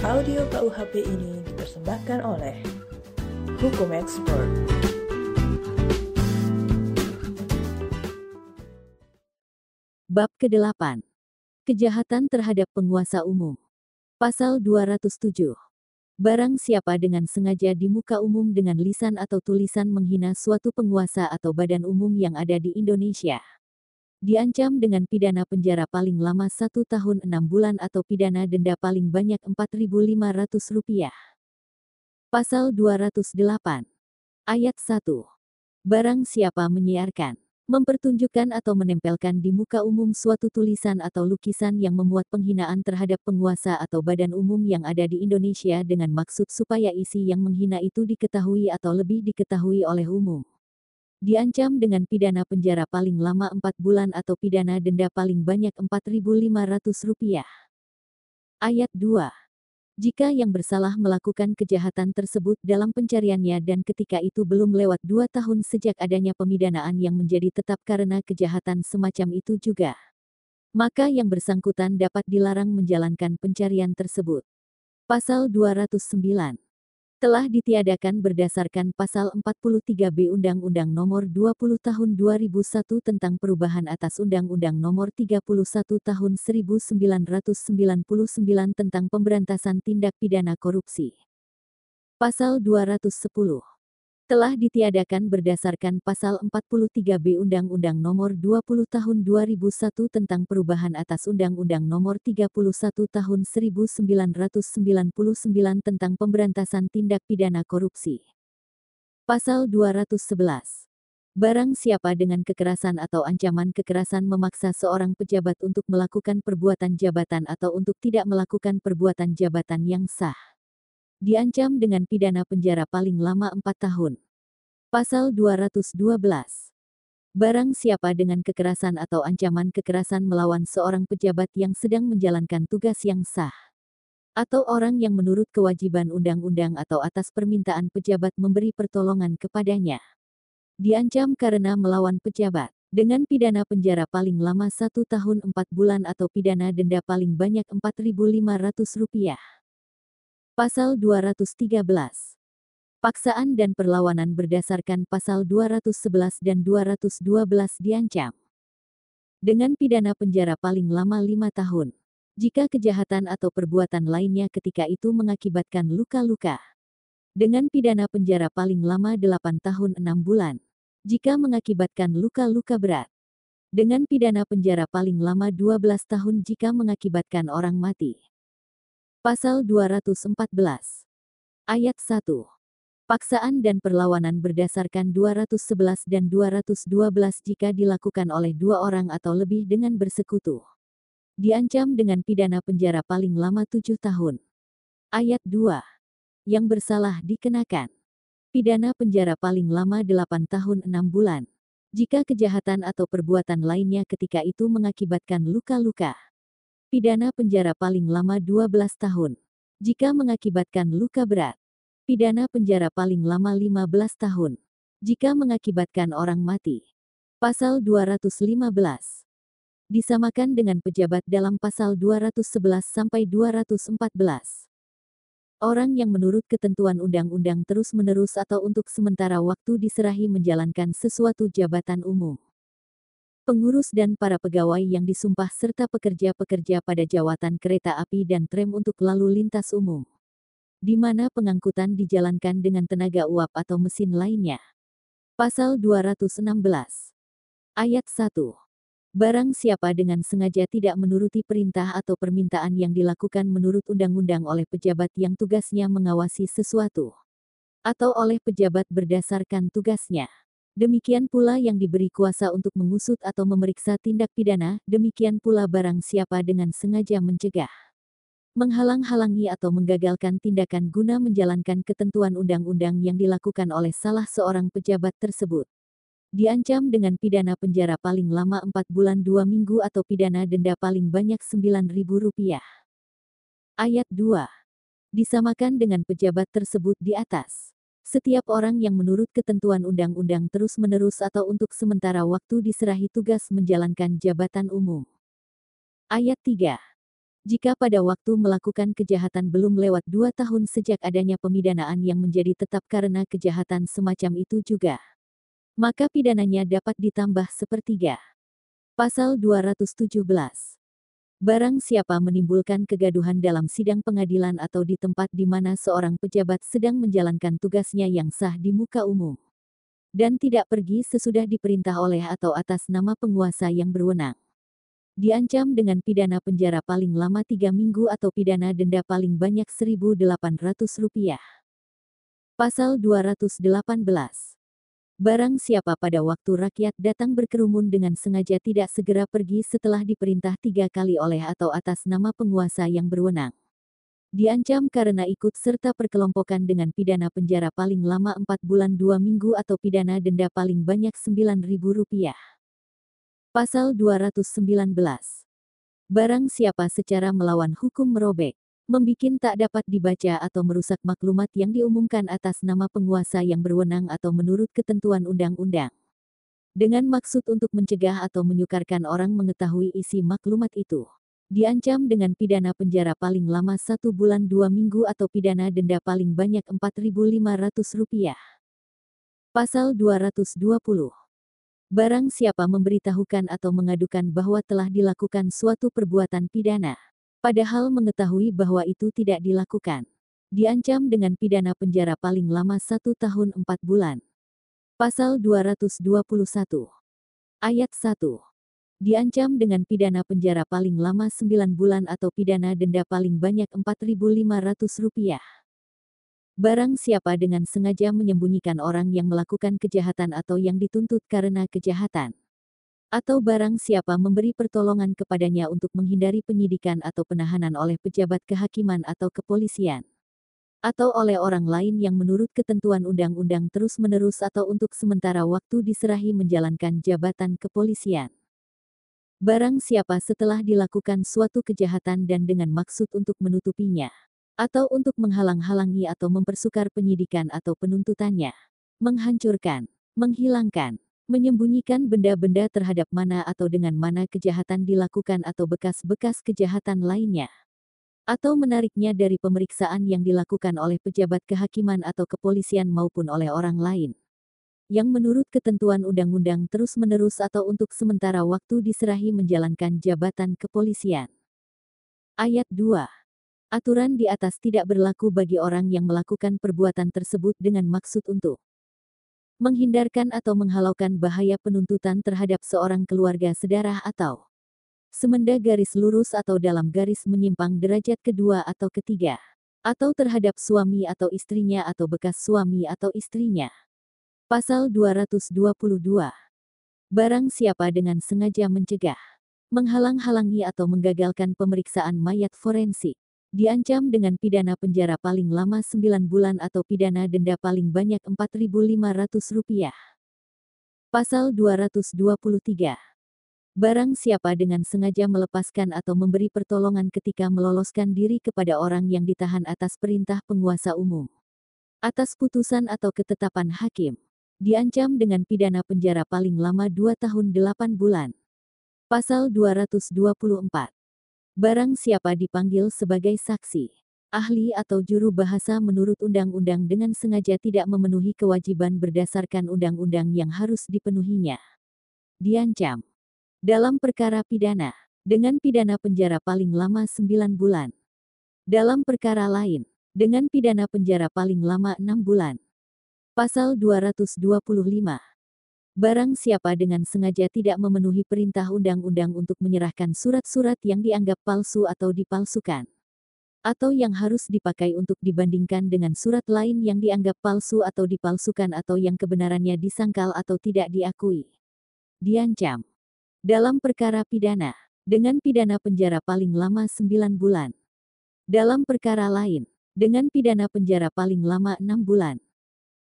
Audio KUHP ini dipersembahkan oleh Hukum Expert. Bab ke-8. Kejahatan terhadap penguasa umum. Pasal 207. Barang siapa dengan sengaja di muka umum dengan lisan atau tulisan menghina suatu penguasa atau badan umum yang ada di Indonesia. Diancam dengan pidana penjara paling lama satu tahun enam bulan atau pidana denda paling banyak Rp4.500. Pasal 208. Ayat 1. Barang siapa menyiarkan mempertunjukkan atau menempelkan di muka umum suatu tulisan atau lukisan yang memuat penghinaan terhadap penguasa atau badan umum yang ada di Indonesia dengan maksud supaya isi yang menghina itu diketahui atau lebih diketahui oleh umum. Diancam dengan pidana penjara paling lama 4 bulan atau pidana denda paling banyak Rp4.500. Ayat 2. Jika yang bersalah melakukan kejahatan tersebut dalam pencariannya dan ketika itu belum lewat dua tahun sejak adanya pemidanaan yang menjadi tetap karena kejahatan semacam itu juga, maka yang bersangkutan dapat dilarang menjalankan pencarian tersebut. Pasal 209 telah ditiadakan berdasarkan pasal 43B Undang-Undang Nomor 20 Tahun 2001 tentang perubahan atas Undang-Undang Nomor 31 Tahun 1999 tentang pemberantasan tindak pidana korupsi. Pasal 210 telah ditiadakan berdasarkan pasal 43B Undang-Undang Nomor 20 Tahun 2001 tentang perubahan atas Undang-Undang Nomor 31 Tahun 1999 tentang pemberantasan tindak pidana korupsi. Pasal 211. Barang siapa dengan kekerasan atau ancaman kekerasan memaksa seorang pejabat untuk melakukan perbuatan jabatan atau untuk tidak melakukan perbuatan jabatan yang sah diancam dengan pidana penjara paling lama 4 tahun. Pasal 212. Barang siapa dengan kekerasan atau ancaman kekerasan melawan seorang pejabat yang sedang menjalankan tugas yang sah, atau orang yang menurut kewajiban undang-undang atau atas permintaan pejabat memberi pertolongan kepadanya, diancam karena melawan pejabat dengan pidana penjara paling lama satu tahun empat bulan atau pidana denda paling banyak Rp4.500. Pasal 213. Paksaan dan perlawanan berdasarkan pasal 211 dan 212 diancam dengan pidana penjara paling lama lima tahun. Jika kejahatan atau perbuatan lainnya ketika itu mengakibatkan luka-luka. Dengan pidana penjara paling lama 8 tahun 6 bulan. Jika mengakibatkan luka-luka berat. Dengan pidana penjara paling lama 12 tahun jika mengakibatkan orang mati. Pasal 214. Ayat 1. Paksaan dan perlawanan berdasarkan 211 dan 212 jika dilakukan oleh dua orang atau lebih dengan bersekutu. Diancam dengan pidana penjara paling lama tujuh tahun. Ayat 2. Yang bersalah dikenakan. Pidana penjara paling lama 8 tahun 6 bulan. Jika kejahatan atau perbuatan lainnya ketika itu mengakibatkan luka-luka Pidana penjara paling lama 12 tahun. Jika mengakibatkan luka berat. Pidana penjara paling lama 15 tahun. Jika mengakibatkan orang mati. Pasal 215. Disamakan dengan pejabat dalam pasal 211 sampai 214. Orang yang menurut ketentuan undang-undang terus-menerus atau untuk sementara waktu diserahi menjalankan sesuatu jabatan umum pengurus dan para pegawai yang disumpah serta pekerja-pekerja pada jawatan kereta api dan tram untuk lalu lintas umum. Di mana pengangkutan dijalankan dengan tenaga uap atau mesin lainnya. Pasal 216. Ayat 1. Barang siapa dengan sengaja tidak menuruti perintah atau permintaan yang dilakukan menurut undang-undang oleh pejabat yang tugasnya mengawasi sesuatu. Atau oleh pejabat berdasarkan tugasnya Demikian pula yang diberi kuasa untuk mengusut atau memeriksa tindak pidana, demikian pula barang siapa dengan sengaja mencegah, menghalang-halangi atau menggagalkan tindakan guna menjalankan ketentuan undang-undang yang dilakukan oleh salah seorang pejabat tersebut. Diancam dengan pidana penjara paling lama 4 bulan 2 minggu atau pidana denda paling banyak Rp9.000. Ayat 2. Disamakan dengan pejabat tersebut di atas. Setiap orang yang menurut ketentuan undang-undang terus-menerus atau untuk sementara waktu diserahi tugas menjalankan jabatan umum. Ayat 3. Jika pada waktu melakukan kejahatan belum lewat dua tahun sejak adanya pemidanaan yang menjadi tetap karena kejahatan semacam itu juga, maka pidananya dapat ditambah sepertiga. Pasal 217 Barang siapa menimbulkan kegaduhan dalam sidang pengadilan atau di tempat di mana seorang pejabat sedang menjalankan tugasnya yang sah di muka umum, dan tidak pergi sesudah diperintah oleh atau atas nama penguasa yang berwenang. Diancam dengan pidana penjara paling lama tiga minggu atau pidana denda paling banyak Rp1.800. Pasal 218 Barang siapa pada waktu rakyat datang berkerumun dengan sengaja tidak segera pergi setelah diperintah tiga kali oleh atau atas nama penguasa yang berwenang. Diancam karena ikut serta perkelompokan dengan pidana penjara paling lama 4 bulan 2 minggu atau pidana denda paling banyak Rp9.000. Pasal 219. Barang siapa secara melawan hukum merobek, membikin tak dapat dibaca atau merusak maklumat yang diumumkan atas nama penguasa yang berwenang atau menurut ketentuan undang-undang. Dengan maksud untuk mencegah atau menyukarkan orang mengetahui isi maklumat itu. Diancam dengan pidana penjara paling lama satu bulan dua minggu atau pidana denda paling banyak Rp4.500. Pasal 220 Barang siapa memberitahukan atau mengadukan bahwa telah dilakukan suatu perbuatan pidana, padahal mengetahui bahwa itu tidak dilakukan, diancam dengan pidana penjara paling lama satu tahun empat bulan. Pasal 221 Ayat 1 Diancam dengan pidana penjara paling lama 9 bulan atau pidana denda paling banyak Rp4.500. Barang siapa dengan sengaja menyembunyikan orang yang melakukan kejahatan atau yang dituntut karena kejahatan. Atau barang siapa memberi pertolongan kepadanya untuk menghindari penyidikan atau penahanan oleh pejabat kehakiman atau kepolisian. Atau oleh orang lain yang menurut ketentuan undang-undang terus-menerus atau untuk sementara waktu diserahi menjalankan jabatan kepolisian. Barang siapa setelah dilakukan suatu kejahatan dan dengan maksud untuk menutupinya atau untuk menghalang-halangi atau mempersukar penyidikan atau penuntutannya, menghancurkan, menghilangkan, menyembunyikan benda-benda terhadap mana atau dengan mana kejahatan dilakukan atau bekas-bekas kejahatan lainnya, atau menariknya dari pemeriksaan yang dilakukan oleh pejabat kehakiman atau kepolisian maupun oleh orang lain. Yang menurut ketentuan undang-undang terus-menerus atau untuk sementara waktu diserahi menjalankan jabatan kepolisian. Ayat 2 Aturan di atas tidak berlaku bagi orang yang melakukan perbuatan tersebut dengan maksud untuk menghindarkan atau menghalaukan bahaya penuntutan terhadap seorang keluarga sedarah atau semenda garis lurus atau dalam garis menyimpang derajat kedua atau ketiga, atau terhadap suami atau istrinya atau bekas suami atau istrinya. Pasal 222. Barang siapa dengan sengaja mencegah, menghalang-halangi atau menggagalkan pemeriksaan mayat forensik, diancam dengan pidana penjara paling lama 9 bulan atau pidana denda paling banyak Rp4.500. Pasal 223. Barang siapa dengan sengaja melepaskan atau memberi pertolongan ketika meloloskan diri kepada orang yang ditahan atas perintah penguasa umum. Atas putusan atau ketetapan hakim. Diancam dengan pidana penjara paling lama 2 tahun 8 bulan. Pasal 224. Barang siapa dipanggil sebagai saksi, ahli atau juru bahasa menurut undang-undang dengan sengaja tidak memenuhi kewajiban berdasarkan undang-undang yang harus dipenuhinya. Diancam. Dalam perkara pidana, dengan pidana penjara paling lama 9 bulan. Dalam perkara lain, dengan pidana penjara paling lama 6 bulan. Pasal 225 Barang siapa dengan sengaja tidak memenuhi perintah undang-undang untuk menyerahkan surat-surat yang dianggap palsu atau dipalsukan, atau yang harus dipakai untuk dibandingkan dengan surat lain yang dianggap palsu atau dipalsukan atau yang kebenarannya disangkal atau tidak diakui, diancam. Dalam perkara pidana. Dengan pidana penjara paling lama 9 bulan. Dalam perkara lain, dengan pidana penjara paling lama 6 bulan.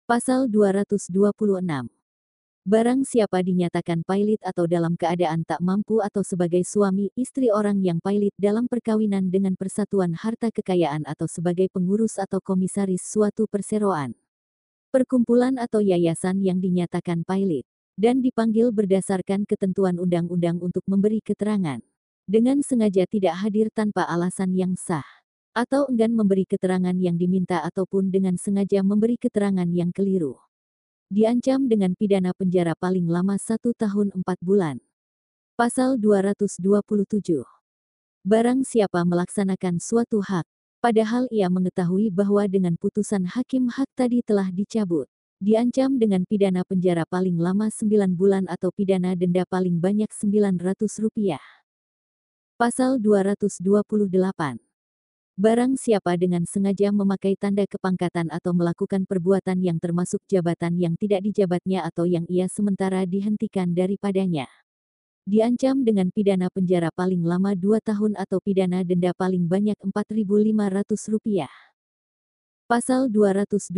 Pasal 226 Barang siapa dinyatakan pailit atau dalam keadaan tak mampu atau sebagai suami istri orang yang pailit dalam perkawinan dengan persatuan harta kekayaan atau sebagai pengurus atau komisaris suatu perseroan, perkumpulan atau yayasan yang dinyatakan pailit, dan dipanggil berdasarkan ketentuan undang-undang untuk memberi keterangan, dengan sengaja tidak hadir tanpa alasan yang sah, atau enggan memberi keterangan yang diminta ataupun dengan sengaja memberi keterangan yang keliru. Diancam dengan pidana penjara paling lama satu tahun empat bulan. Pasal 227. Barang siapa melaksanakan suatu hak, padahal ia mengetahui bahwa dengan putusan hakim hak tadi telah dicabut, diancam dengan pidana penjara paling lama 9 bulan atau pidana denda paling banyak Rp900. Pasal 228. Barang siapa dengan sengaja memakai tanda kepangkatan atau melakukan perbuatan yang termasuk jabatan yang tidak dijabatnya atau yang ia sementara dihentikan daripadanya. Diancam dengan pidana penjara paling lama 2 tahun atau pidana denda paling banyak Rp4.500. Pasal 229.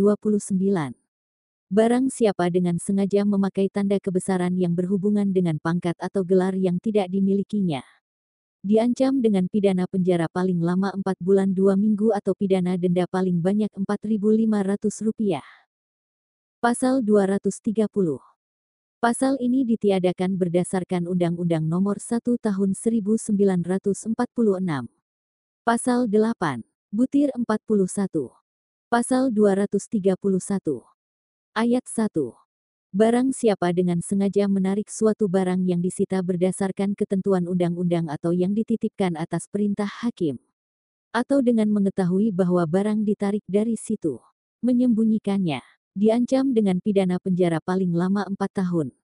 Barang siapa dengan sengaja memakai tanda kebesaran yang berhubungan dengan pangkat atau gelar yang tidak dimilikinya diancam dengan pidana penjara paling lama 4 bulan 2 minggu atau pidana denda paling banyak Rp4.500. Pasal 230. Pasal ini ditiadakan berdasarkan Undang-Undang Nomor 1 Tahun 1946. Pasal 8. Butir 41. Pasal 231. Ayat 1. Barang siapa dengan sengaja menarik suatu barang yang disita berdasarkan ketentuan undang-undang atau yang dititipkan atas perintah hakim, atau dengan mengetahui bahwa barang ditarik dari situ, menyembunyikannya, diancam dengan pidana penjara paling lama 4 tahun.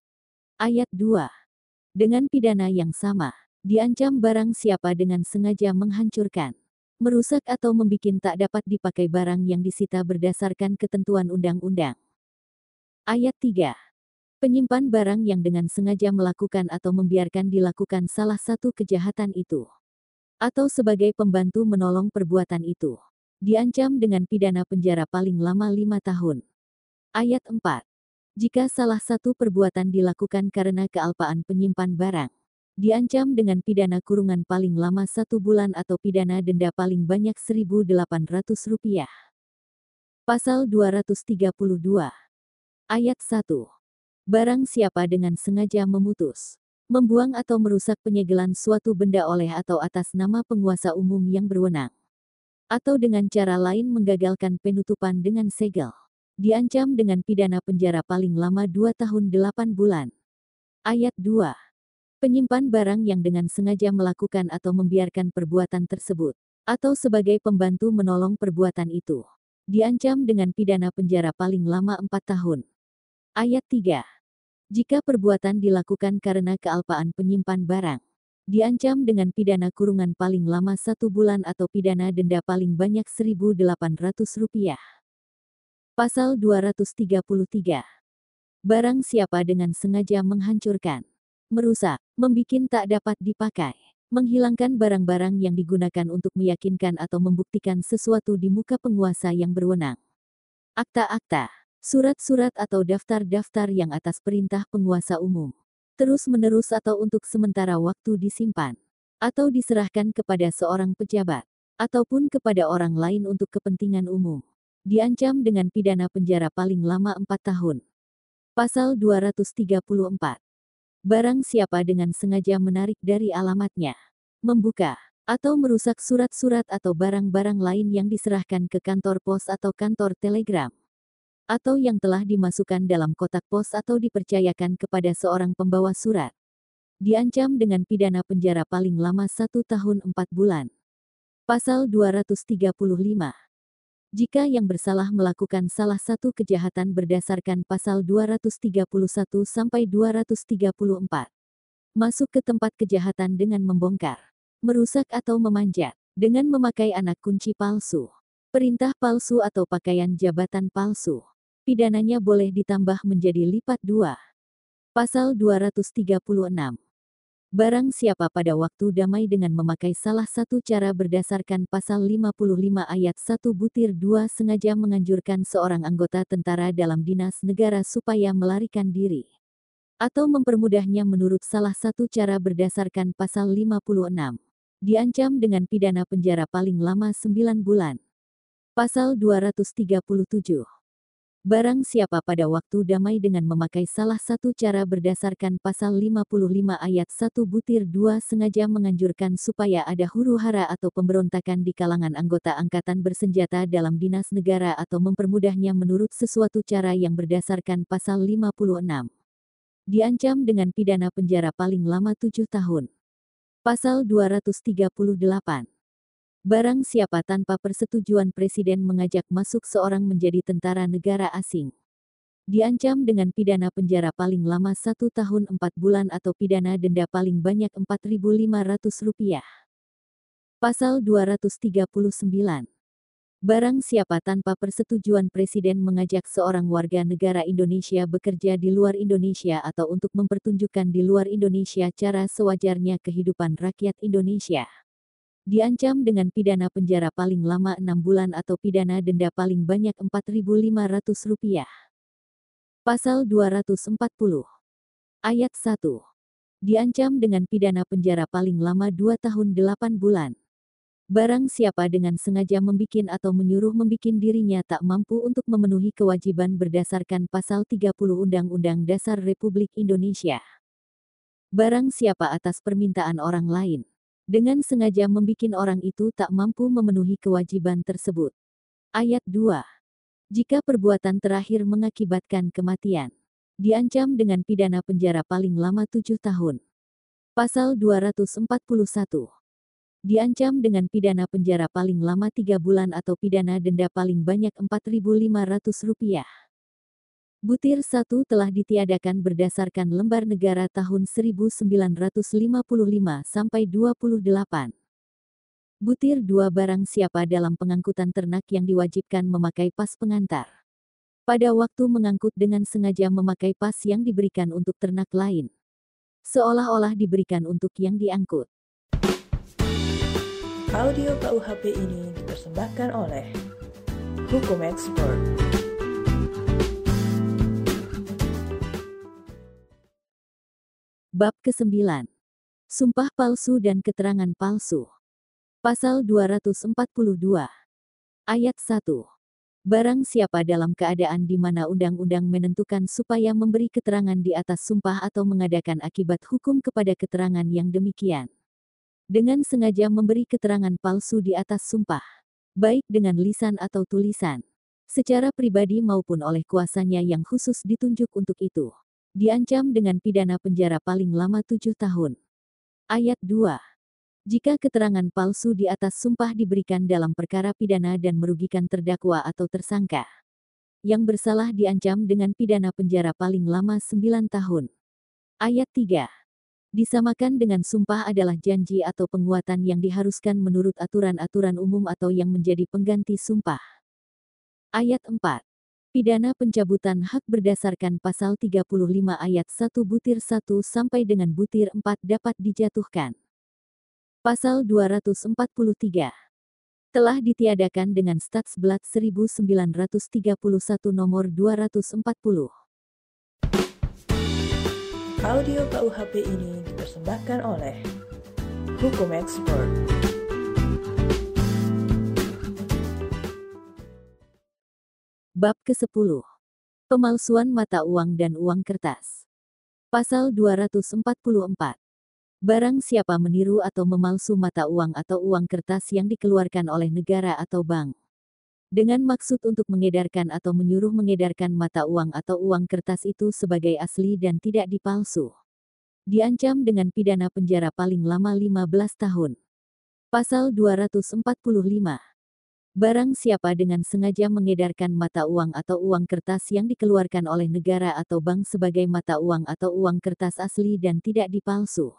Ayat 2. Dengan pidana yang sama, diancam barang siapa dengan sengaja menghancurkan, merusak atau membuat tak dapat dipakai barang yang disita berdasarkan ketentuan undang-undang. Ayat 3. Penyimpan barang yang dengan sengaja melakukan atau membiarkan dilakukan salah satu kejahatan itu. Atau sebagai pembantu menolong perbuatan itu. Diancam dengan pidana penjara paling lama lima tahun. Ayat 4. Jika salah satu perbuatan dilakukan karena kealpaan penyimpan barang, diancam dengan pidana kurungan paling lama satu bulan atau pidana denda paling banyak Rp1.800. Pasal 232 Ayat 1. Barang siapa dengan sengaja memutus, membuang atau merusak penyegelan suatu benda oleh atau atas nama penguasa umum yang berwenang, atau dengan cara lain menggagalkan penutupan dengan segel, diancam dengan pidana penjara paling lama 2 tahun 8 bulan. Ayat 2. Penyimpan barang yang dengan sengaja melakukan atau membiarkan perbuatan tersebut, atau sebagai pembantu menolong perbuatan itu, diancam dengan pidana penjara paling lama 4 tahun. Ayat 3. Jika perbuatan dilakukan karena kealpaan penyimpan barang, diancam dengan pidana kurungan paling lama satu bulan atau pidana denda paling banyak Rp1.800. Pasal 233. Barang siapa dengan sengaja menghancurkan, merusak, membikin tak dapat dipakai, menghilangkan barang-barang yang digunakan untuk meyakinkan atau membuktikan sesuatu di muka penguasa yang berwenang. Akta-akta Surat-surat atau daftar-daftar yang atas perintah penguasa umum, terus-menerus atau untuk sementara waktu disimpan, atau diserahkan kepada seorang pejabat, ataupun kepada orang lain untuk kepentingan umum. Diancam dengan pidana penjara paling lama 4 tahun. Pasal 234. Barang siapa dengan sengaja menarik dari alamatnya, membuka, atau merusak surat-surat atau barang-barang lain yang diserahkan ke kantor pos atau kantor telegram, atau yang telah dimasukkan dalam kotak pos atau dipercayakan kepada seorang pembawa surat. Diancam dengan pidana penjara paling lama satu tahun empat bulan. Pasal 235. Jika yang bersalah melakukan salah satu kejahatan berdasarkan pasal 231 sampai 234. Masuk ke tempat kejahatan dengan membongkar, merusak atau memanjat, dengan memakai anak kunci palsu, perintah palsu atau pakaian jabatan palsu pidananya boleh ditambah menjadi lipat dua. Pasal 236. Barang siapa pada waktu damai dengan memakai salah satu cara berdasarkan pasal 55 ayat 1 butir 2 sengaja menganjurkan seorang anggota tentara dalam dinas negara supaya melarikan diri. Atau mempermudahnya menurut salah satu cara berdasarkan pasal 56. Diancam dengan pidana penjara paling lama 9 bulan. Pasal 237. Barang siapa pada waktu damai dengan memakai salah satu cara berdasarkan pasal 55 ayat 1 butir 2 sengaja menganjurkan supaya ada huru-hara atau pemberontakan di kalangan anggota angkatan bersenjata dalam dinas negara atau mempermudahnya menurut sesuatu cara yang berdasarkan pasal 56. Diancam dengan pidana penjara paling lama 7 tahun. Pasal 238 Barang siapa tanpa persetujuan presiden mengajak masuk seorang menjadi tentara negara asing. Diancam dengan pidana penjara paling lama satu tahun empat bulan atau pidana denda paling banyak Rp4.500. Pasal 239. Barang siapa tanpa persetujuan presiden mengajak seorang warga negara Indonesia bekerja di luar Indonesia atau untuk mempertunjukkan di luar Indonesia cara sewajarnya kehidupan rakyat Indonesia diancam dengan pidana penjara paling lama 6 bulan atau pidana denda paling banyak Rp4.500. Pasal 240. Ayat 1. Diancam dengan pidana penjara paling lama 2 tahun 8 bulan. Barang siapa dengan sengaja membikin atau menyuruh membikin dirinya tak mampu untuk memenuhi kewajiban berdasarkan pasal 30 Undang-Undang Dasar Republik Indonesia. Barang siapa atas permintaan orang lain dengan sengaja membikin orang itu tak mampu memenuhi kewajiban tersebut. Ayat 2. Jika perbuatan terakhir mengakibatkan kematian, diancam dengan pidana penjara paling lama tujuh tahun. Pasal 241. Diancam dengan pidana penjara paling lama tiga bulan atau pidana denda paling banyak Rp4.500. Butir 1 telah ditiadakan berdasarkan lembar negara tahun 1955 sampai 28. Butir 2 barang siapa dalam pengangkutan ternak yang diwajibkan memakai pas pengantar. Pada waktu mengangkut dengan sengaja memakai pas yang diberikan untuk ternak lain. Seolah-olah diberikan untuk yang diangkut. Audio KUHP ini dipersembahkan oleh Hukum Expert. Bab ke-9. Sumpah palsu dan keterangan palsu. Pasal 242. Ayat 1. Barang siapa dalam keadaan di mana undang-undang menentukan supaya memberi keterangan di atas sumpah atau mengadakan akibat hukum kepada keterangan yang demikian. Dengan sengaja memberi keterangan palsu di atas sumpah. Baik dengan lisan atau tulisan. Secara pribadi maupun oleh kuasanya yang khusus ditunjuk untuk itu diancam dengan pidana penjara paling lama tujuh tahun. Ayat 2. Jika keterangan palsu di atas sumpah diberikan dalam perkara pidana dan merugikan terdakwa atau tersangka, yang bersalah diancam dengan pidana penjara paling lama sembilan tahun. Ayat 3. Disamakan dengan sumpah adalah janji atau penguatan yang diharuskan menurut aturan-aturan umum atau yang menjadi pengganti sumpah. Ayat 4. Pidana pencabutan hak berdasarkan pasal 35 ayat 1 butir 1 sampai dengan butir 4 dapat dijatuhkan. Pasal 243 telah ditiadakan dengan Stats Blat 1931 nomor 240. Audio KUHP ini dipersembahkan oleh Hukum Expert. Bab ke-10. Pemalsuan mata uang dan uang kertas. Pasal 244. Barang siapa meniru atau memalsu mata uang atau uang kertas yang dikeluarkan oleh negara atau bank. Dengan maksud untuk mengedarkan atau menyuruh mengedarkan mata uang atau uang kertas itu sebagai asli dan tidak dipalsu. Diancam dengan pidana penjara paling lama 15 tahun. Pasal 245. Barang siapa dengan sengaja mengedarkan mata uang atau uang kertas yang dikeluarkan oleh negara atau bank sebagai mata uang atau uang kertas asli dan tidak dipalsu.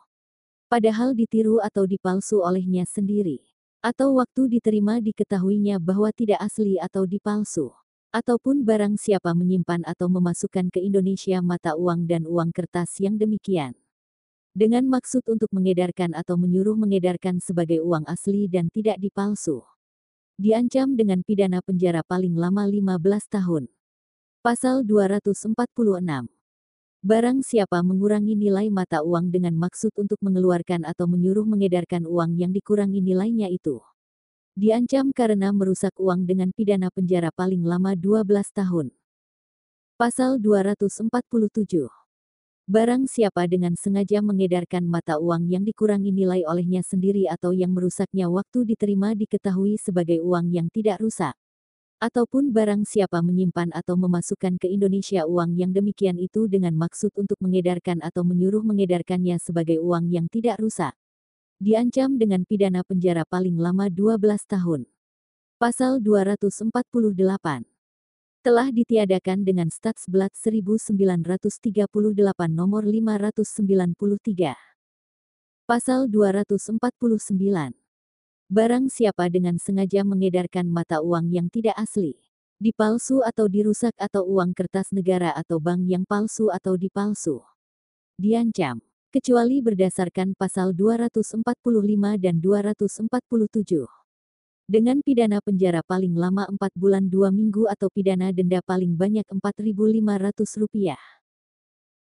Padahal ditiru atau dipalsu olehnya sendiri. Atau waktu diterima diketahuinya bahwa tidak asli atau dipalsu. Ataupun barang siapa menyimpan atau memasukkan ke Indonesia mata uang dan uang kertas yang demikian. Dengan maksud untuk mengedarkan atau menyuruh mengedarkan sebagai uang asli dan tidak dipalsu diancam dengan pidana penjara paling lama 15 tahun. Pasal 246. Barang siapa mengurangi nilai mata uang dengan maksud untuk mengeluarkan atau menyuruh mengedarkan uang yang dikurangi nilainya itu. Diancam karena merusak uang dengan pidana penjara paling lama 12 tahun. Pasal 247. Barang siapa dengan sengaja mengedarkan mata uang yang dikurangi nilai olehnya sendiri atau yang merusaknya waktu diterima diketahui sebagai uang yang tidak rusak. Ataupun barang siapa menyimpan atau memasukkan ke Indonesia uang yang demikian itu dengan maksud untuk mengedarkan atau menyuruh mengedarkannya sebagai uang yang tidak rusak. Diancam dengan pidana penjara paling lama 12 tahun. Pasal 248 telah ditiadakan dengan Stats Blat 1938 nomor 593. Pasal 249. Barang siapa dengan sengaja mengedarkan mata uang yang tidak asli, dipalsu atau dirusak atau uang kertas negara atau bank yang palsu atau dipalsu, diancam kecuali berdasarkan pasal 245 dan 247. Dengan pidana penjara paling lama 4 bulan 2 minggu atau pidana denda paling banyak Rp4.500.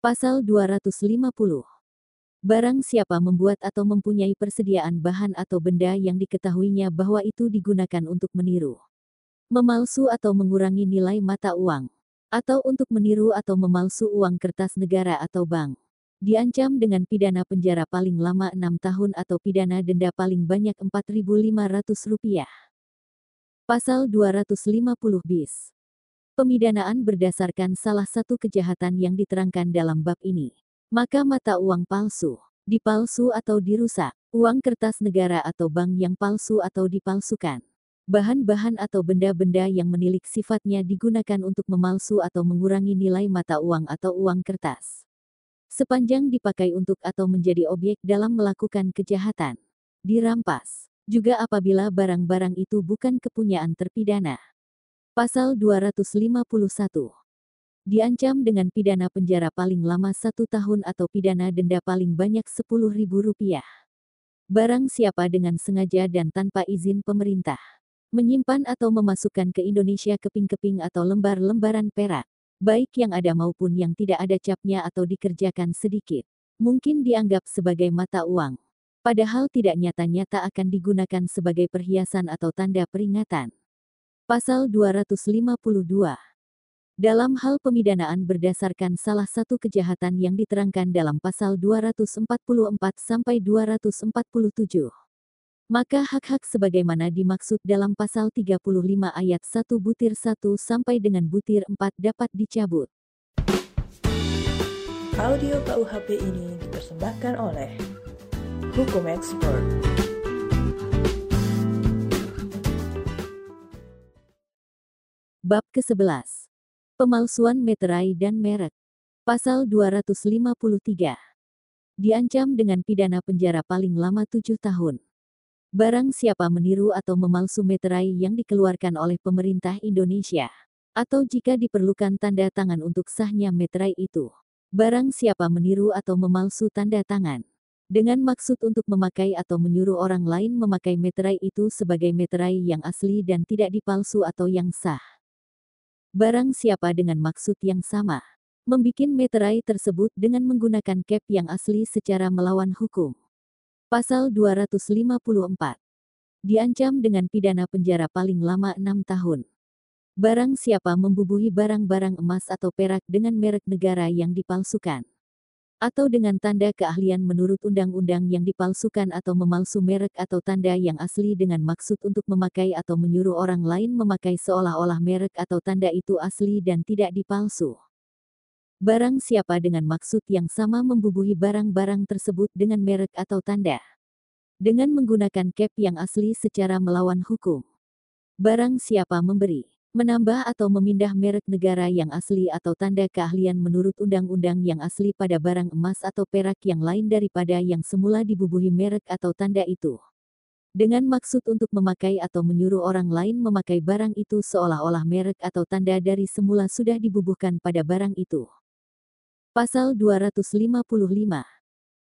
Pasal 250. Barang siapa membuat atau mempunyai persediaan bahan atau benda yang diketahuinya bahwa itu digunakan untuk meniru, memalsu atau mengurangi nilai mata uang, atau untuk meniru atau memalsu uang kertas negara atau bank Diancam dengan pidana penjara paling lama 6 tahun atau pidana denda paling banyak Rp4.500. Pasal 250 bis. Pemidanaan berdasarkan salah satu kejahatan yang diterangkan dalam bab ini. Maka mata uang palsu, dipalsu atau dirusak, uang kertas negara atau bank yang palsu atau dipalsukan. Bahan-bahan atau benda-benda yang menilik sifatnya digunakan untuk memalsu atau mengurangi nilai mata uang atau uang kertas sepanjang dipakai untuk atau menjadi objek dalam melakukan kejahatan. Dirampas. Juga apabila barang-barang itu bukan kepunyaan terpidana. Pasal 251. Diancam dengan pidana penjara paling lama satu tahun atau pidana denda paling banyak Rp10.000. Barang siapa dengan sengaja dan tanpa izin pemerintah menyimpan atau memasukkan ke Indonesia keping-keping atau lembar-lembaran perak baik yang ada maupun yang tidak ada capnya atau dikerjakan sedikit, mungkin dianggap sebagai mata uang. Padahal tidak nyata-nyata akan digunakan sebagai perhiasan atau tanda peringatan. Pasal 252 dalam hal pemidanaan berdasarkan salah satu kejahatan yang diterangkan dalam pasal 244 sampai 247 maka hak-hak sebagaimana dimaksud dalam pasal 35 ayat 1 butir 1 sampai dengan butir 4 dapat dicabut. Audio KUHP ini dipersembahkan oleh Hukum Expert. Bab ke-11. Pemalsuan meterai dan merek. Pasal 253. Diancam dengan pidana penjara paling lama 7 tahun. Barang siapa meniru atau memalsu meterai yang dikeluarkan oleh pemerintah Indonesia, atau jika diperlukan tanda tangan untuk sahnya meterai itu. Barang siapa meniru atau memalsu tanda tangan, dengan maksud untuk memakai atau menyuruh orang lain memakai meterai itu sebagai meterai yang asli dan tidak dipalsu atau yang sah. Barang siapa dengan maksud yang sama, membikin meterai tersebut dengan menggunakan cap yang asli secara melawan hukum Pasal 254. Diancam dengan pidana penjara paling lama 6 tahun. Barang siapa membubuhi barang-barang emas atau perak dengan merek negara yang dipalsukan. Atau dengan tanda keahlian menurut undang-undang yang dipalsukan atau memalsu merek atau tanda yang asli dengan maksud untuk memakai atau menyuruh orang lain memakai seolah-olah merek atau tanda itu asli dan tidak dipalsu. Barang siapa dengan maksud yang sama membubuhi barang-barang tersebut dengan merek atau tanda. Dengan menggunakan cap yang asli secara melawan hukum. Barang siapa memberi, menambah atau memindah merek negara yang asli atau tanda keahlian menurut undang-undang yang asli pada barang emas atau perak yang lain daripada yang semula dibubuhi merek atau tanda itu. Dengan maksud untuk memakai atau menyuruh orang lain memakai barang itu seolah-olah merek atau tanda dari semula sudah dibubuhkan pada barang itu. Pasal 255.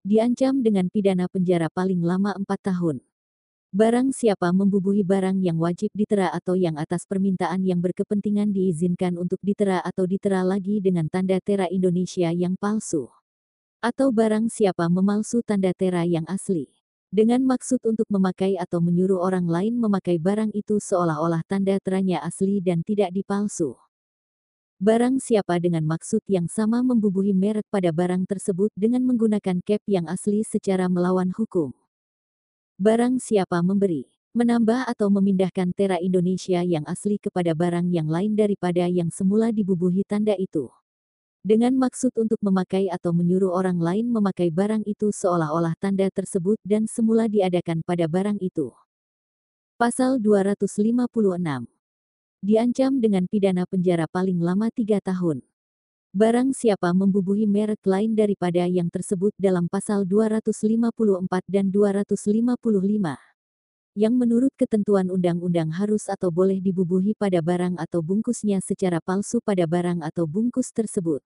Diancam dengan pidana penjara paling lama 4 tahun. Barang siapa membubuhi barang yang wajib ditera atau yang atas permintaan yang berkepentingan diizinkan untuk ditera atau ditera lagi dengan tanda tera Indonesia yang palsu. Atau barang siapa memalsu tanda tera yang asli. Dengan maksud untuk memakai atau menyuruh orang lain memakai barang itu seolah-olah tanda teranya asli dan tidak dipalsu Barang siapa dengan maksud yang sama membubuhi merek pada barang tersebut dengan menggunakan cap yang asli secara melawan hukum. Barang siapa memberi, menambah atau memindahkan tera Indonesia yang asli kepada barang yang lain daripada yang semula dibubuhi tanda itu. Dengan maksud untuk memakai atau menyuruh orang lain memakai barang itu seolah-olah tanda tersebut dan semula diadakan pada barang itu. Pasal 256 Diancam dengan pidana penjara paling lama tiga tahun. Barang siapa membubuhi merek lain daripada yang tersebut dalam pasal 254 dan 255, yang menurut ketentuan undang-undang harus atau boleh dibubuhi pada barang atau bungkusnya secara palsu pada barang atau bungkus tersebut.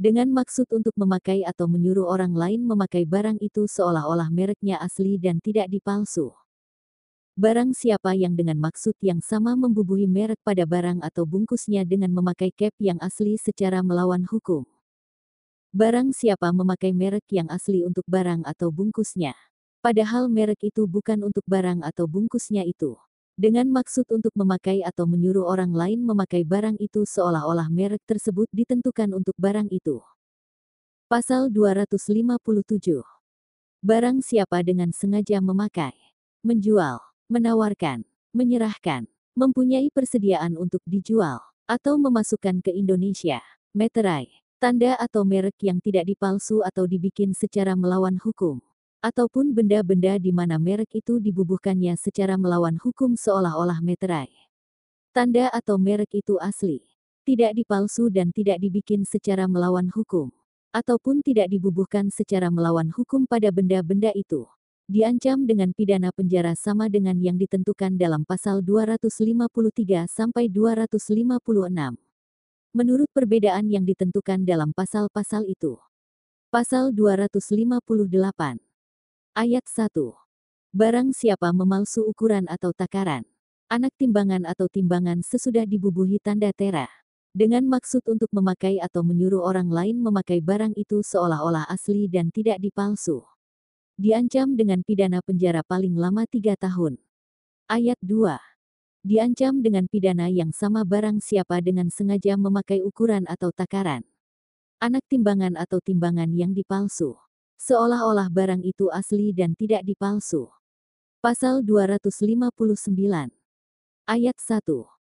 Dengan maksud untuk memakai atau menyuruh orang lain memakai barang itu seolah-olah mereknya asli dan tidak dipalsu. Barang siapa yang dengan maksud yang sama membubuhi merek pada barang atau bungkusnya dengan memakai cap yang asli secara melawan hukum. Barang siapa memakai merek yang asli untuk barang atau bungkusnya. Padahal merek itu bukan untuk barang atau bungkusnya itu. Dengan maksud untuk memakai atau menyuruh orang lain memakai barang itu seolah-olah merek tersebut ditentukan untuk barang itu. Pasal 257. Barang siapa dengan sengaja memakai, menjual, menawarkan, menyerahkan, mempunyai persediaan untuk dijual, atau memasukkan ke Indonesia, meterai, tanda atau merek yang tidak dipalsu atau dibikin secara melawan hukum, ataupun benda-benda di mana merek itu dibubuhkannya secara melawan hukum seolah-olah meterai. Tanda atau merek itu asli, tidak dipalsu dan tidak dibikin secara melawan hukum, ataupun tidak dibubuhkan secara melawan hukum pada benda-benda itu diancam dengan pidana penjara sama dengan yang ditentukan dalam pasal 253 sampai 256. Menurut perbedaan yang ditentukan dalam pasal-pasal itu. Pasal 258 Ayat 1. Barang siapa memalsu ukuran atau takaran, anak timbangan atau timbangan sesudah dibubuhi tanda tera, dengan maksud untuk memakai atau menyuruh orang lain memakai barang itu seolah-olah asli dan tidak dipalsu diancam dengan pidana penjara paling lama tiga tahun. Ayat 2. Diancam dengan pidana yang sama barang siapa dengan sengaja memakai ukuran atau takaran. Anak timbangan atau timbangan yang dipalsu. Seolah-olah barang itu asli dan tidak dipalsu. Pasal 259. Ayat 1.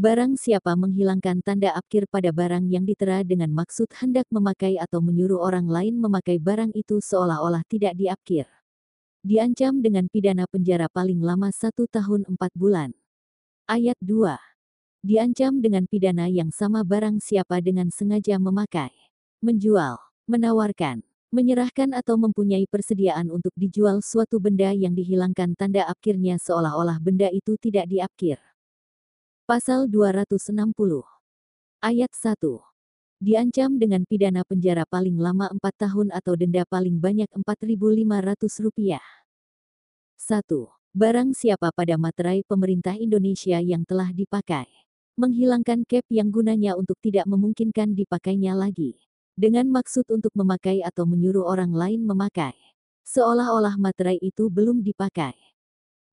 Barang siapa menghilangkan tanda akhir pada barang yang ditera dengan maksud hendak memakai atau menyuruh orang lain memakai barang itu seolah-olah tidak diakhir. Diancam dengan pidana penjara paling lama satu tahun empat bulan. Ayat 2. Diancam dengan pidana yang sama barang siapa dengan sengaja memakai, menjual, menawarkan, menyerahkan atau mempunyai persediaan untuk dijual suatu benda yang dihilangkan tanda akhirnya seolah-olah benda itu tidak diakhir. Pasal 260. Ayat 1. Diancam dengan pidana penjara paling lama 4 tahun atau denda paling banyak Rp4.500. 1. Barang siapa pada materai pemerintah Indonesia yang telah dipakai. Menghilangkan cap yang gunanya untuk tidak memungkinkan dipakainya lagi. Dengan maksud untuk memakai atau menyuruh orang lain memakai. Seolah-olah materai itu belum dipakai.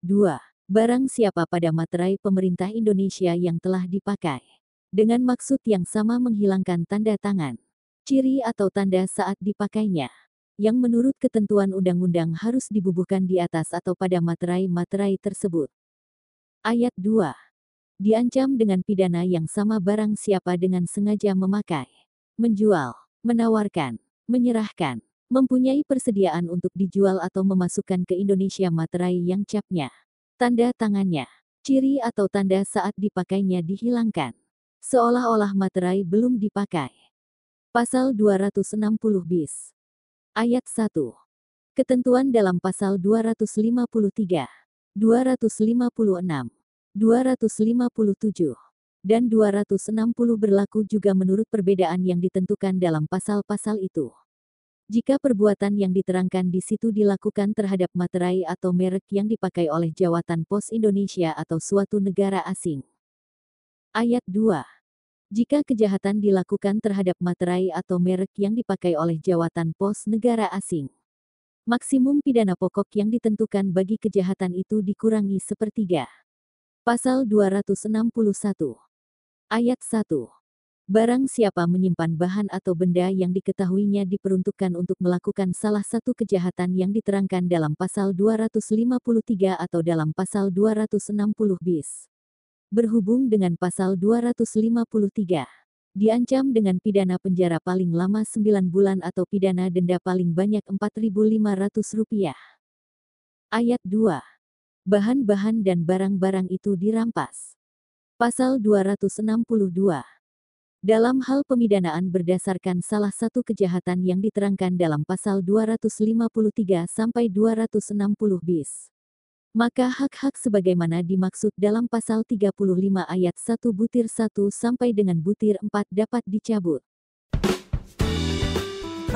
2 barang siapa pada materai pemerintah Indonesia yang telah dipakai. Dengan maksud yang sama menghilangkan tanda tangan, ciri atau tanda saat dipakainya. Yang menurut ketentuan undang-undang harus dibubuhkan di atas atau pada materai-materai tersebut. Ayat 2. Diancam dengan pidana yang sama barang siapa dengan sengaja memakai, menjual, menawarkan, menyerahkan, mempunyai persediaan untuk dijual atau memasukkan ke Indonesia materai yang capnya Tanda tangannya, ciri atau tanda saat dipakainya dihilangkan. Seolah-olah materai belum dipakai. Pasal 260 bis. Ayat 1. Ketentuan dalam pasal 253, 256, 257, dan 260 berlaku juga menurut perbedaan yang ditentukan dalam pasal-pasal itu. Jika perbuatan yang diterangkan di situ dilakukan terhadap materai atau merek yang dipakai oleh Jawatan Pos Indonesia atau suatu negara asing. Ayat 2. Jika kejahatan dilakukan terhadap materai atau merek yang dipakai oleh Jawatan Pos negara asing, maksimum pidana pokok yang ditentukan bagi kejahatan itu dikurangi sepertiga. Pasal 261. Ayat 1 Barang siapa menyimpan bahan atau benda yang diketahuinya diperuntukkan untuk melakukan salah satu kejahatan yang diterangkan dalam pasal 253 atau dalam pasal 260 bis. Berhubung dengan pasal 253, diancam dengan pidana penjara paling lama 9 bulan atau pidana denda paling banyak Rp4.500. Ayat 2. Bahan-bahan dan barang-barang itu dirampas. Pasal 262 dalam hal pemidanaan berdasarkan salah satu kejahatan yang diterangkan dalam pasal 253 sampai 260 bis. Maka hak-hak sebagaimana dimaksud dalam pasal 35 ayat 1 butir 1 sampai dengan butir 4 dapat dicabut.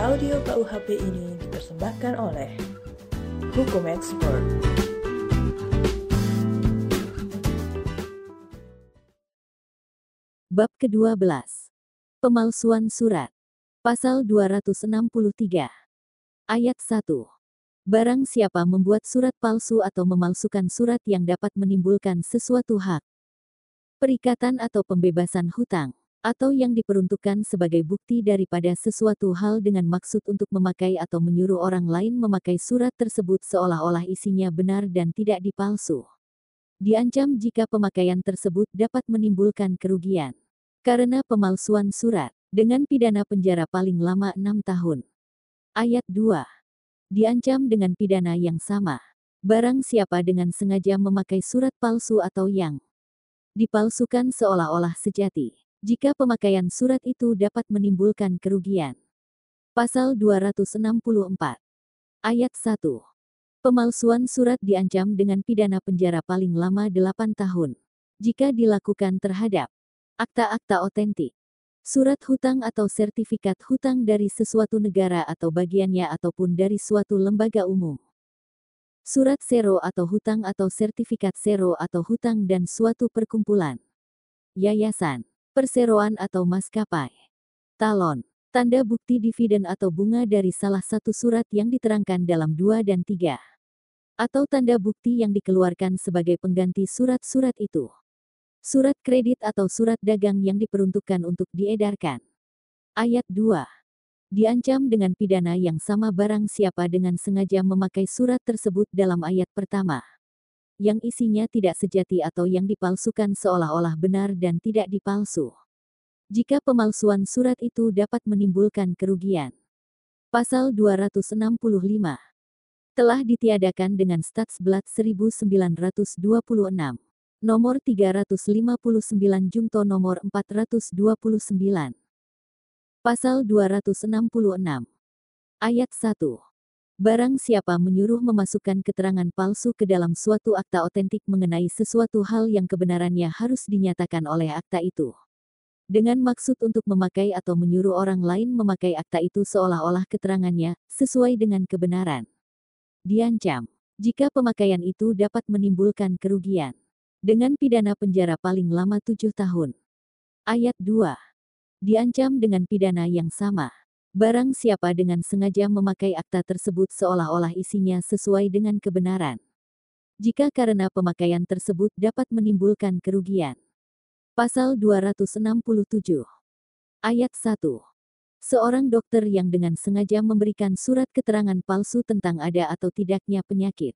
Audio KUHP ini dipersembahkan oleh Hukum Expert. Bab ke-12. Pemalsuan surat. Pasal 263. Ayat 1. Barang siapa membuat surat palsu atau memalsukan surat yang dapat menimbulkan sesuatu hak, perikatan atau pembebasan hutang, atau yang diperuntukkan sebagai bukti daripada sesuatu hal dengan maksud untuk memakai atau menyuruh orang lain memakai surat tersebut seolah-olah isinya benar dan tidak dipalsu. Diancam jika pemakaian tersebut dapat menimbulkan kerugian. Karena pemalsuan surat, dengan pidana penjara paling lama 6 tahun. Ayat 2. Diancam dengan pidana yang sama. Barang siapa dengan sengaja memakai surat palsu atau yang dipalsukan seolah-olah sejati. Jika pemakaian surat itu dapat menimbulkan kerugian. Pasal 264. Ayat 1. Pemalsuan surat diancam dengan pidana penjara paling lama 8 tahun. Jika dilakukan terhadap Akta-akta otentik. Surat hutang atau sertifikat hutang dari sesuatu negara atau bagiannya ataupun dari suatu lembaga umum. Surat sero atau hutang atau sertifikat sero atau hutang dan suatu perkumpulan. Yayasan, perseroan atau maskapai. Talon, tanda bukti dividen atau bunga dari salah satu surat yang diterangkan dalam dua dan tiga. Atau tanda bukti yang dikeluarkan sebagai pengganti surat-surat itu. Surat kredit atau surat dagang yang diperuntukkan untuk diedarkan. Ayat 2. Diancam dengan pidana yang sama barang siapa dengan sengaja memakai surat tersebut dalam ayat pertama. Yang isinya tidak sejati atau yang dipalsukan seolah-olah benar dan tidak dipalsu. Jika pemalsuan surat itu dapat menimbulkan kerugian. Pasal 265 telah ditiadakan dengan Statsblad 1926 nomor 359 Jungto nomor 429. Pasal 266. Ayat 1. Barang siapa menyuruh memasukkan keterangan palsu ke dalam suatu akta otentik mengenai sesuatu hal yang kebenarannya harus dinyatakan oleh akta itu. Dengan maksud untuk memakai atau menyuruh orang lain memakai akta itu seolah-olah keterangannya sesuai dengan kebenaran. Diancam, jika pemakaian itu dapat menimbulkan kerugian dengan pidana penjara paling lama tujuh tahun. Ayat 2. Diancam dengan pidana yang sama. Barang siapa dengan sengaja memakai akta tersebut seolah-olah isinya sesuai dengan kebenaran. Jika karena pemakaian tersebut dapat menimbulkan kerugian. Pasal 267. Ayat 1. Seorang dokter yang dengan sengaja memberikan surat keterangan palsu tentang ada atau tidaknya penyakit,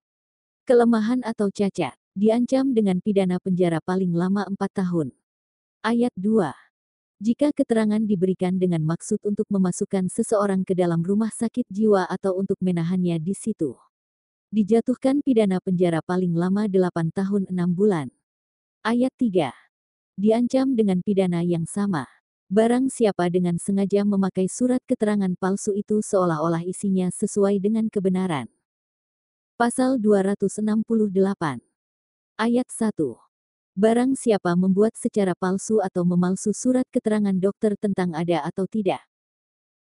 kelemahan atau cacat, diancam dengan pidana penjara paling lama 4 tahun. Ayat 2. Jika keterangan diberikan dengan maksud untuk memasukkan seseorang ke dalam rumah sakit jiwa atau untuk menahannya di situ. Dijatuhkan pidana penjara paling lama 8 tahun 6 bulan. Ayat 3. Diancam dengan pidana yang sama. Barang siapa dengan sengaja memakai surat keterangan palsu itu seolah-olah isinya sesuai dengan kebenaran. Pasal 268 Ayat 1. Barang siapa membuat secara palsu atau memalsu surat keterangan dokter tentang ada atau tidak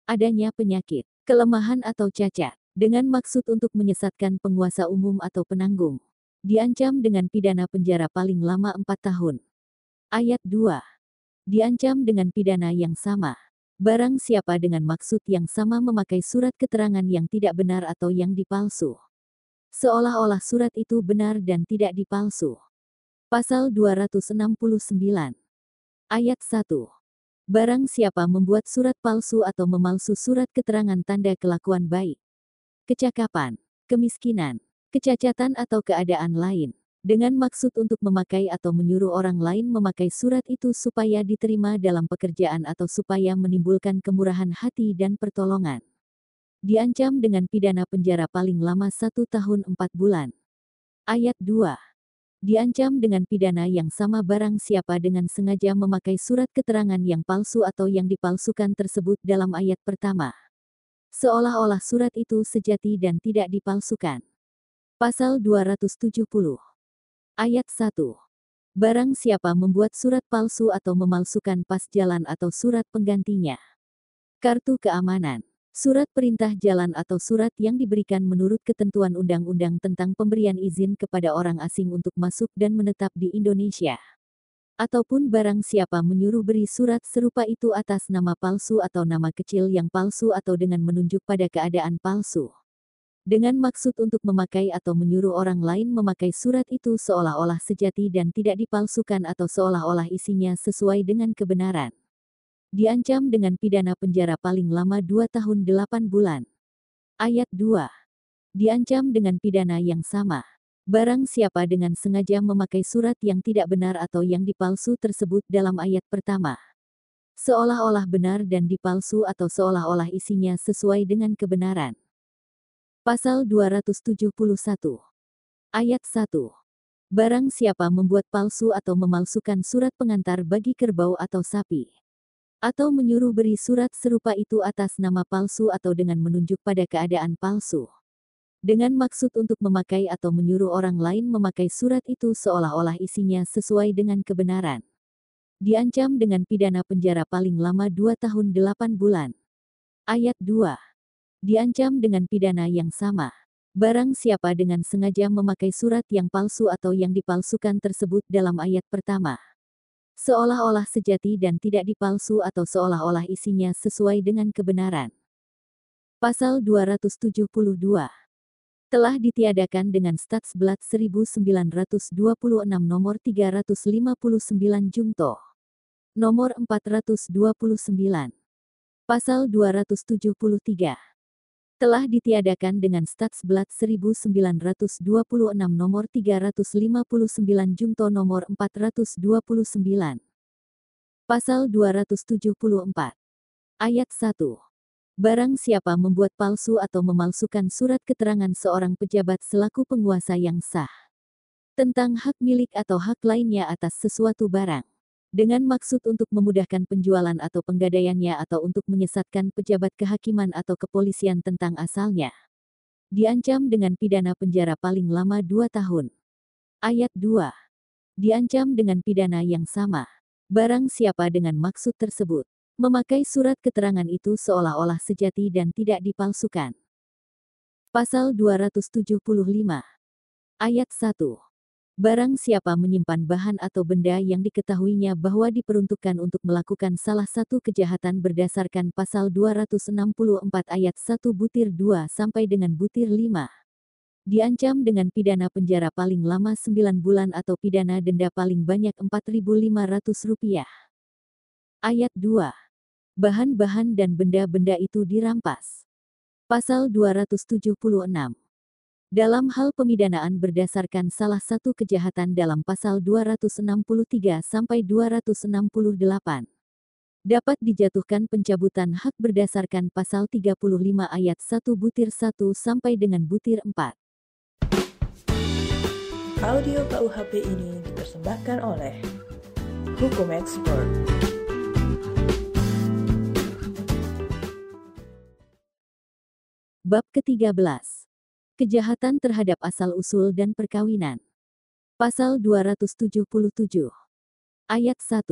adanya penyakit, kelemahan atau cacat, dengan maksud untuk menyesatkan penguasa umum atau penanggung, diancam dengan pidana penjara paling lama 4 tahun. Ayat 2. Diancam dengan pidana yang sama. Barang siapa dengan maksud yang sama memakai surat keterangan yang tidak benar atau yang dipalsu Seolah-olah surat itu benar dan tidak dipalsu. Pasal 269. Ayat 1. Barang siapa membuat surat palsu atau memalsu surat keterangan tanda kelakuan baik, kecakapan, kemiskinan, kecacatan atau keadaan lain, dengan maksud untuk memakai atau menyuruh orang lain memakai surat itu supaya diterima dalam pekerjaan atau supaya menimbulkan kemurahan hati dan pertolongan. Diancam dengan pidana penjara paling lama satu tahun empat bulan. Ayat 2 diancam dengan pidana yang sama barang siapa dengan sengaja memakai surat keterangan yang palsu atau yang dipalsukan tersebut dalam ayat pertama. Seolah-olah surat itu sejati dan tidak dipalsukan. Pasal 270 Ayat 1 Barang siapa membuat surat palsu atau memalsukan pas jalan atau surat penggantinya. Kartu keamanan Surat perintah jalan atau surat yang diberikan menurut ketentuan undang-undang tentang pemberian izin kepada orang asing untuk masuk dan menetap di Indonesia. Ataupun barang siapa menyuruh beri surat serupa itu atas nama palsu atau nama kecil yang palsu atau dengan menunjuk pada keadaan palsu. Dengan maksud untuk memakai atau menyuruh orang lain memakai surat itu seolah-olah sejati dan tidak dipalsukan atau seolah-olah isinya sesuai dengan kebenaran diancam dengan pidana penjara paling lama 2 tahun 8 bulan. Ayat 2. Diancam dengan pidana yang sama. Barang siapa dengan sengaja memakai surat yang tidak benar atau yang dipalsu tersebut dalam ayat pertama. Seolah-olah benar dan dipalsu atau seolah-olah isinya sesuai dengan kebenaran. Pasal 271. Ayat 1. Barang siapa membuat palsu atau memalsukan surat pengantar bagi kerbau atau sapi atau menyuruh beri surat serupa itu atas nama palsu atau dengan menunjuk pada keadaan palsu. Dengan maksud untuk memakai atau menyuruh orang lain memakai surat itu seolah-olah isinya sesuai dengan kebenaran. Diancam dengan pidana penjara paling lama 2 tahun 8 bulan. Ayat 2. Diancam dengan pidana yang sama. Barang siapa dengan sengaja memakai surat yang palsu atau yang dipalsukan tersebut dalam ayat pertama seolah-olah sejati dan tidak dipalsu atau seolah-olah isinya sesuai dengan kebenaran. Pasal 272 telah ditiadakan dengan Stats Blat 1926 nomor 359 Jungto. Nomor 429. Pasal 273 telah ditiadakan dengan Stats Blat 1926 nomor 359 Jungto nomor 429. Pasal 274. Ayat 1. Barang siapa membuat palsu atau memalsukan surat keterangan seorang pejabat selaku penguasa yang sah tentang hak milik atau hak lainnya atas sesuatu barang dengan maksud untuk memudahkan penjualan atau penggadaiannya atau untuk menyesatkan pejabat kehakiman atau kepolisian tentang asalnya. Diancam dengan pidana penjara paling lama dua tahun. Ayat 2. Diancam dengan pidana yang sama. Barang siapa dengan maksud tersebut, memakai surat keterangan itu seolah-olah sejati dan tidak dipalsukan. Pasal 275. Ayat 1. Barang siapa menyimpan bahan atau benda yang diketahuinya bahwa diperuntukkan untuk melakukan salah satu kejahatan berdasarkan pasal 264 ayat 1 butir 2 sampai dengan butir 5. Diancam dengan pidana penjara paling lama 9 bulan atau pidana denda paling banyak Rp4.500. Ayat 2. Bahan-bahan dan benda-benda itu dirampas. Pasal 276 dalam hal pemidanaan berdasarkan salah satu kejahatan dalam pasal 263 sampai 268 dapat dijatuhkan pencabutan hak berdasarkan pasal 35 ayat 1 butir 1 sampai dengan butir 4. Audio KUHP ini dipersembahkan oleh Hukum Expert. Bab ke-13 Kejahatan terhadap asal-usul dan perkawinan. Pasal 277. Ayat 1.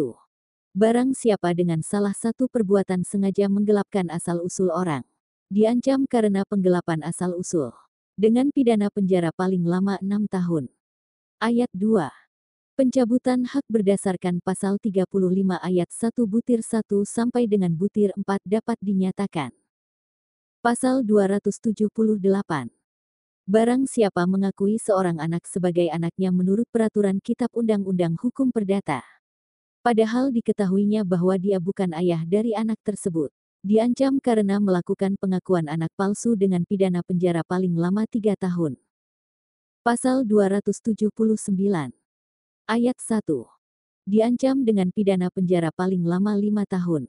Barang siapa dengan salah satu perbuatan sengaja menggelapkan asal-usul orang, diancam karena penggelapan asal-usul, dengan pidana penjara paling lama 6 tahun. Ayat 2. Pencabutan hak berdasarkan pasal 35 ayat 1 butir 1 sampai dengan butir 4 dapat dinyatakan. Pasal 278 Barang siapa mengakui seorang anak sebagai anaknya menurut peraturan Kitab Undang-Undang Hukum Perdata. Padahal diketahuinya bahwa dia bukan ayah dari anak tersebut. Diancam karena melakukan pengakuan anak palsu dengan pidana penjara paling lama tiga tahun. Pasal 279 Ayat 1 Diancam dengan pidana penjara paling lama lima tahun.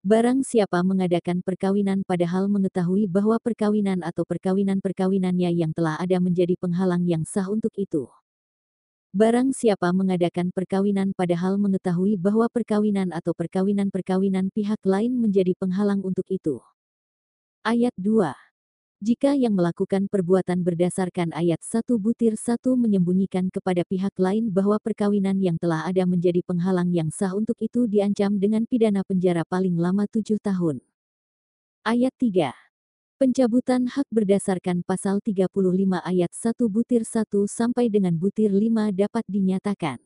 Barang siapa mengadakan perkawinan padahal mengetahui bahwa perkawinan atau perkawinan-perkawinannya yang telah ada menjadi penghalang yang sah untuk itu. Barang siapa mengadakan perkawinan padahal mengetahui bahwa perkawinan atau perkawinan-perkawinan pihak lain menjadi penghalang untuk itu. Ayat 2. Jika yang melakukan perbuatan berdasarkan ayat 1 butir 1 menyembunyikan kepada pihak lain bahwa perkawinan yang telah ada menjadi penghalang yang sah untuk itu diancam dengan pidana penjara paling lama 7 tahun. Ayat 3. Pencabutan hak berdasarkan pasal 35 ayat 1 butir 1 sampai dengan butir 5 dapat dinyatakan.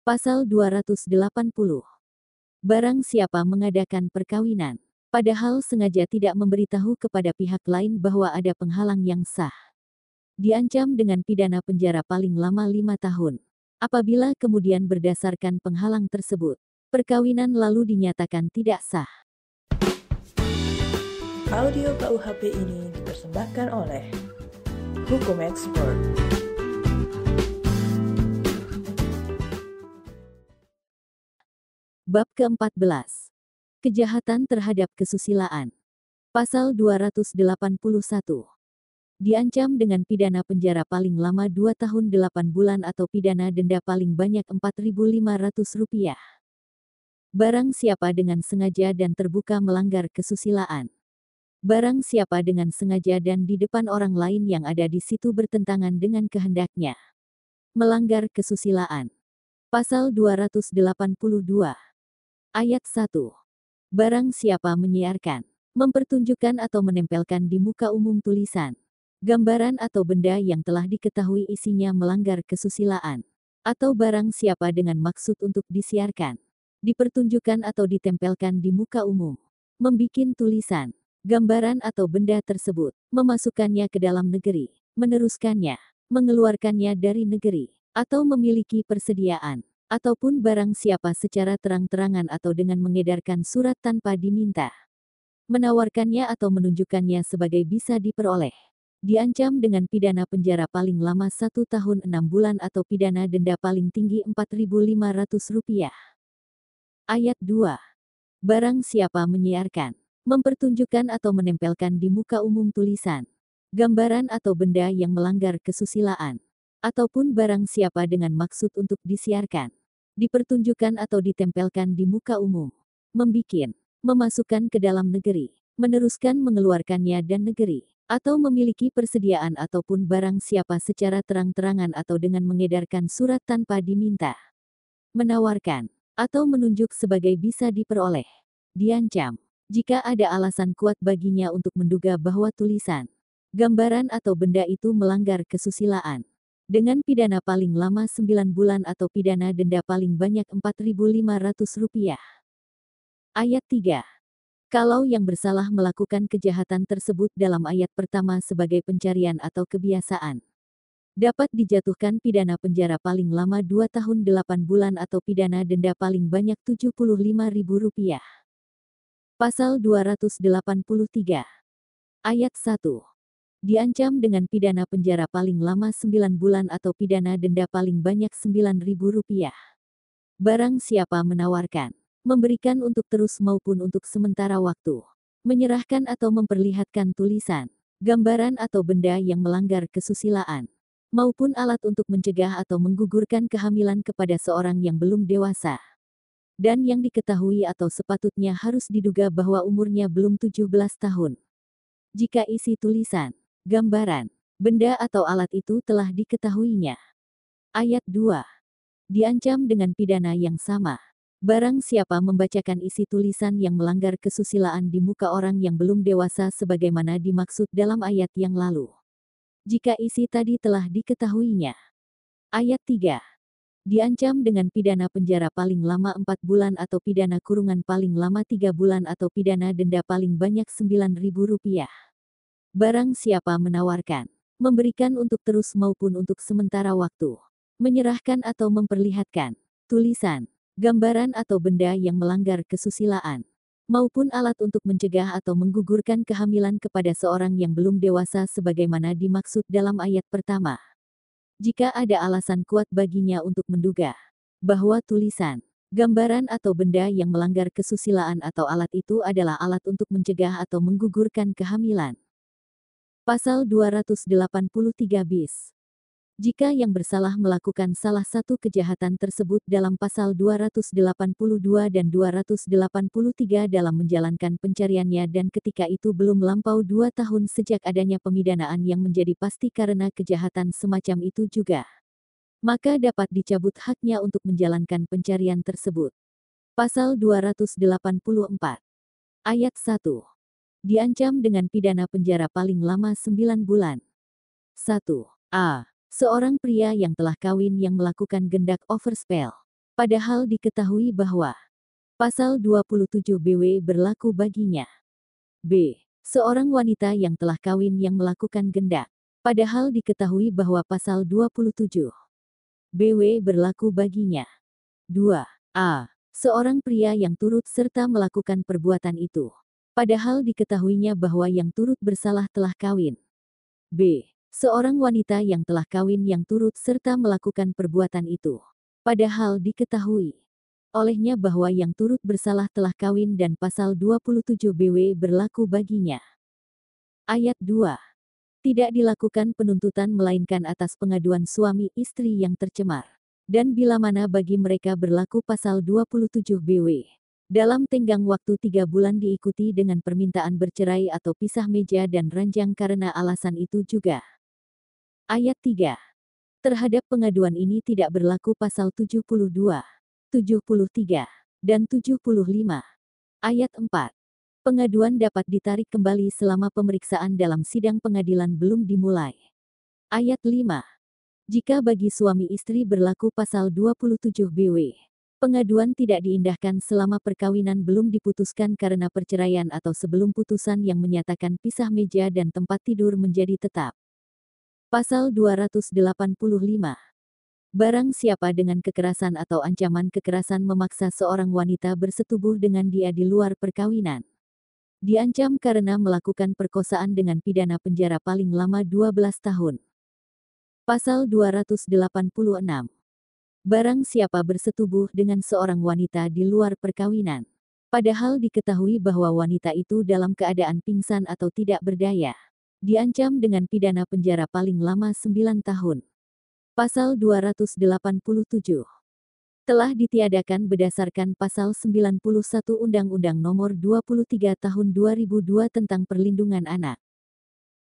Pasal 280. Barang siapa mengadakan perkawinan padahal sengaja tidak memberitahu kepada pihak lain bahwa ada penghalang yang sah. Diancam dengan pidana penjara paling lama lima tahun. Apabila kemudian berdasarkan penghalang tersebut, perkawinan lalu dinyatakan tidak sah. Audio KUHP ini dipersembahkan oleh Hukum Expert. Bab ke-14 Kejahatan terhadap kesusilaan. Pasal 281. Diancam dengan pidana penjara paling lama 2 tahun 8 bulan atau pidana denda paling banyak Rp4.500. Barang siapa dengan sengaja dan terbuka melanggar kesusilaan. Barang siapa dengan sengaja dan di depan orang lain yang ada di situ bertentangan dengan kehendaknya. Melanggar kesusilaan. Pasal 282. Ayat 1. Barang siapa menyiarkan, mempertunjukkan atau menempelkan di muka umum tulisan, gambaran atau benda yang telah diketahui isinya melanggar kesusilaan, atau barang siapa dengan maksud untuk disiarkan, dipertunjukkan atau ditempelkan di muka umum, membikin tulisan, gambaran atau benda tersebut, memasukkannya ke dalam negeri, meneruskannya, mengeluarkannya dari negeri, atau memiliki persediaan, ataupun barang siapa secara terang-terangan atau dengan mengedarkan surat tanpa diminta. Menawarkannya atau menunjukkannya sebagai bisa diperoleh. Diancam dengan pidana penjara paling lama satu tahun enam bulan atau pidana denda paling tinggi Rp4.500. Ayat 2. Barang siapa menyiarkan, mempertunjukkan atau menempelkan di muka umum tulisan, gambaran atau benda yang melanggar kesusilaan, ataupun barang siapa dengan maksud untuk disiarkan, dipertunjukkan atau ditempelkan di muka umum, membikin, memasukkan ke dalam negeri, meneruskan mengeluarkannya dan negeri, atau memiliki persediaan ataupun barang siapa secara terang-terangan atau dengan mengedarkan surat tanpa diminta, menawarkan, atau menunjuk sebagai bisa diperoleh, diancam, jika ada alasan kuat baginya untuk menduga bahwa tulisan, gambaran atau benda itu melanggar kesusilaan dengan pidana paling lama 9 bulan atau pidana denda paling banyak Rp4.500. Ayat 3. Kalau yang bersalah melakukan kejahatan tersebut dalam ayat pertama sebagai pencarian atau kebiasaan, dapat dijatuhkan pidana penjara paling lama 2 tahun 8 bulan atau pidana denda paling banyak Rp75.000. Pasal 283. Ayat 1 diancam dengan pidana penjara paling lama 9 bulan atau pidana denda paling banyak Rp9.000. Barang siapa menawarkan, memberikan untuk terus maupun untuk sementara waktu, menyerahkan atau memperlihatkan tulisan, gambaran atau benda yang melanggar kesusilaan, maupun alat untuk mencegah atau menggugurkan kehamilan kepada seorang yang belum dewasa, dan yang diketahui atau sepatutnya harus diduga bahwa umurnya belum 17 tahun. Jika isi tulisan, Gambaran. Benda atau alat itu telah diketahuinya. Ayat 2. Diancam dengan pidana yang sama. Barang siapa membacakan isi tulisan yang melanggar kesusilaan di muka orang yang belum dewasa sebagaimana dimaksud dalam ayat yang lalu. Jika isi tadi telah diketahuinya. Ayat 3. Diancam dengan pidana penjara paling lama 4 bulan atau pidana kurungan paling lama 3 bulan atau pidana denda paling banyak Rp9.000. Barang siapa menawarkan, memberikan untuk terus maupun untuk sementara waktu, menyerahkan atau memperlihatkan, tulisan, gambaran atau benda yang melanggar kesusilaan, maupun alat untuk mencegah atau menggugurkan kehamilan kepada seorang yang belum dewasa sebagaimana dimaksud dalam ayat pertama. Jika ada alasan kuat baginya untuk menduga bahwa tulisan, gambaran atau benda yang melanggar kesusilaan atau alat itu adalah alat untuk mencegah atau menggugurkan kehamilan. Pasal 283 bis. Jika yang bersalah melakukan salah satu kejahatan tersebut dalam pasal 282 dan 283 dalam menjalankan pencariannya dan ketika itu belum melampau dua tahun sejak adanya pemidanaan yang menjadi pasti karena kejahatan semacam itu juga, maka dapat dicabut haknya untuk menjalankan pencarian tersebut. Pasal 284 Ayat 1 Diancam dengan pidana penjara paling lama 9 bulan. 1. A. Seorang pria yang telah kawin yang melakukan gendak overspell. Padahal diketahui bahwa pasal 27 BW berlaku baginya. B. Seorang wanita yang telah kawin yang melakukan gendak. Padahal diketahui bahwa pasal 27 BW berlaku baginya. 2. A. Seorang pria yang turut serta melakukan perbuatan itu. Padahal diketahuinya bahwa yang turut bersalah telah kawin. B. Seorang wanita yang telah kawin yang turut serta melakukan perbuatan itu. Padahal diketahui olehnya bahwa yang turut bersalah telah kawin dan pasal 27 BW berlaku baginya. Ayat 2. Tidak dilakukan penuntutan melainkan atas pengaduan suami istri yang tercemar. Dan bila mana bagi mereka berlaku pasal 27 BW. Dalam tenggang waktu tiga bulan diikuti dengan permintaan bercerai atau pisah meja dan ranjang karena alasan itu juga. Ayat 3. Terhadap pengaduan ini tidak berlaku pasal 72, 73, dan 75. Ayat 4. Pengaduan dapat ditarik kembali selama pemeriksaan dalam sidang pengadilan belum dimulai. Ayat 5. Jika bagi suami istri berlaku pasal 27 BW, pengaduan tidak diindahkan selama perkawinan belum diputuskan karena perceraian atau sebelum putusan yang menyatakan pisah meja dan tempat tidur menjadi tetap. Pasal 285. Barang siapa dengan kekerasan atau ancaman kekerasan memaksa seorang wanita bersetubuh dengan dia di luar perkawinan. Diancam karena melakukan perkosaan dengan pidana penjara paling lama 12 tahun. Pasal 286. Barang siapa bersetubuh dengan seorang wanita di luar perkawinan. Padahal diketahui bahwa wanita itu dalam keadaan pingsan atau tidak berdaya diancam dengan pidana penjara paling lama 9 tahun. Pasal 287 telah ditiadakan berdasarkan pasal 91 Undang-Undang Nomor 23 Tahun 2002 tentang Perlindungan Anak.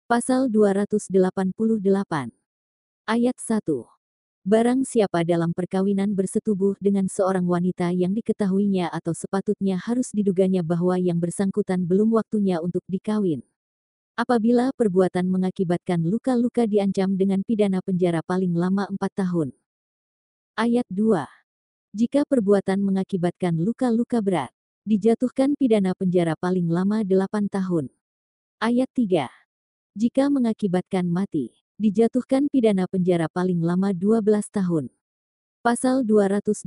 Pasal 288 Ayat 1 Barang siapa dalam perkawinan bersetubuh dengan seorang wanita yang diketahuinya atau sepatutnya harus diduganya bahwa yang bersangkutan belum waktunya untuk dikawin Apabila perbuatan mengakibatkan luka-luka diancam dengan pidana penjara paling lama 4 tahun. Ayat 2. Jika perbuatan mengakibatkan luka-luka berat, dijatuhkan pidana penjara paling lama 8 tahun. Ayat 3. Jika mengakibatkan mati, dijatuhkan pidana penjara paling lama 12 tahun. Pasal 289.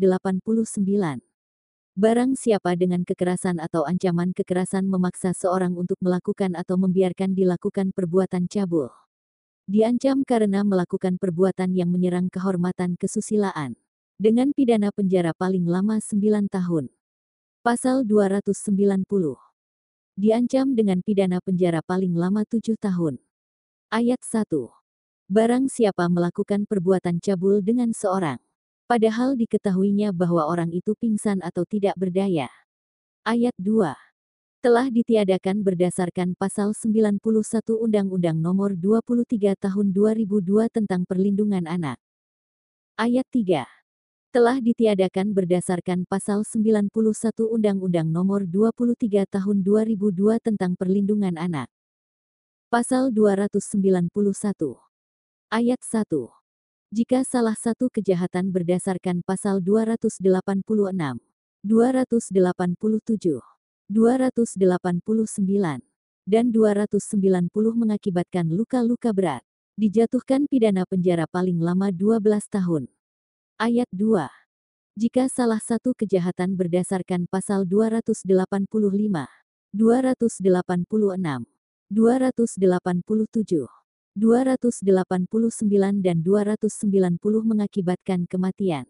Barang siapa dengan kekerasan atau ancaman kekerasan memaksa seorang untuk melakukan atau membiarkan dilakukan perbuatan cabul. Diancam karena melakukan perbuatan yang menyerang kehormatan kesusilaan. Dengan pidana penjara paling lama 9 tahun. Pasal 290. Diancam dengan pidana penjara paling lama 7 tahun. Ayat 1. Barang siapa melakukan perbuatan cabul dengan seorang Padahal diketahuinya bahwa orang itu pingsan atau tidak berdaya. Ayat 2. Telah ditiadakan berdasarkan pasal 91 Undang-Undang Nomor 23 Tahun 2002 tentang Perlindungan Anak. Ayat 3. Telah ditiadakan berdasarkan pasal 91 Undang-Undang Nomor 23 Tahun 2002 tentang Perlindungan Anak. Pasal 291. Ayat 1 jika salah satu kejahatan berdasarkan pasal 286, 287, 289, dan 290 mengakibatkan luka-luka berat, dijatuhkan pidana penjara paling lama 12 tahun. Ayat 2. Jika salah satu kejahatan berdasarkan pasal 285, 286, 287, 289 dan 290 mengakibatkan kematian.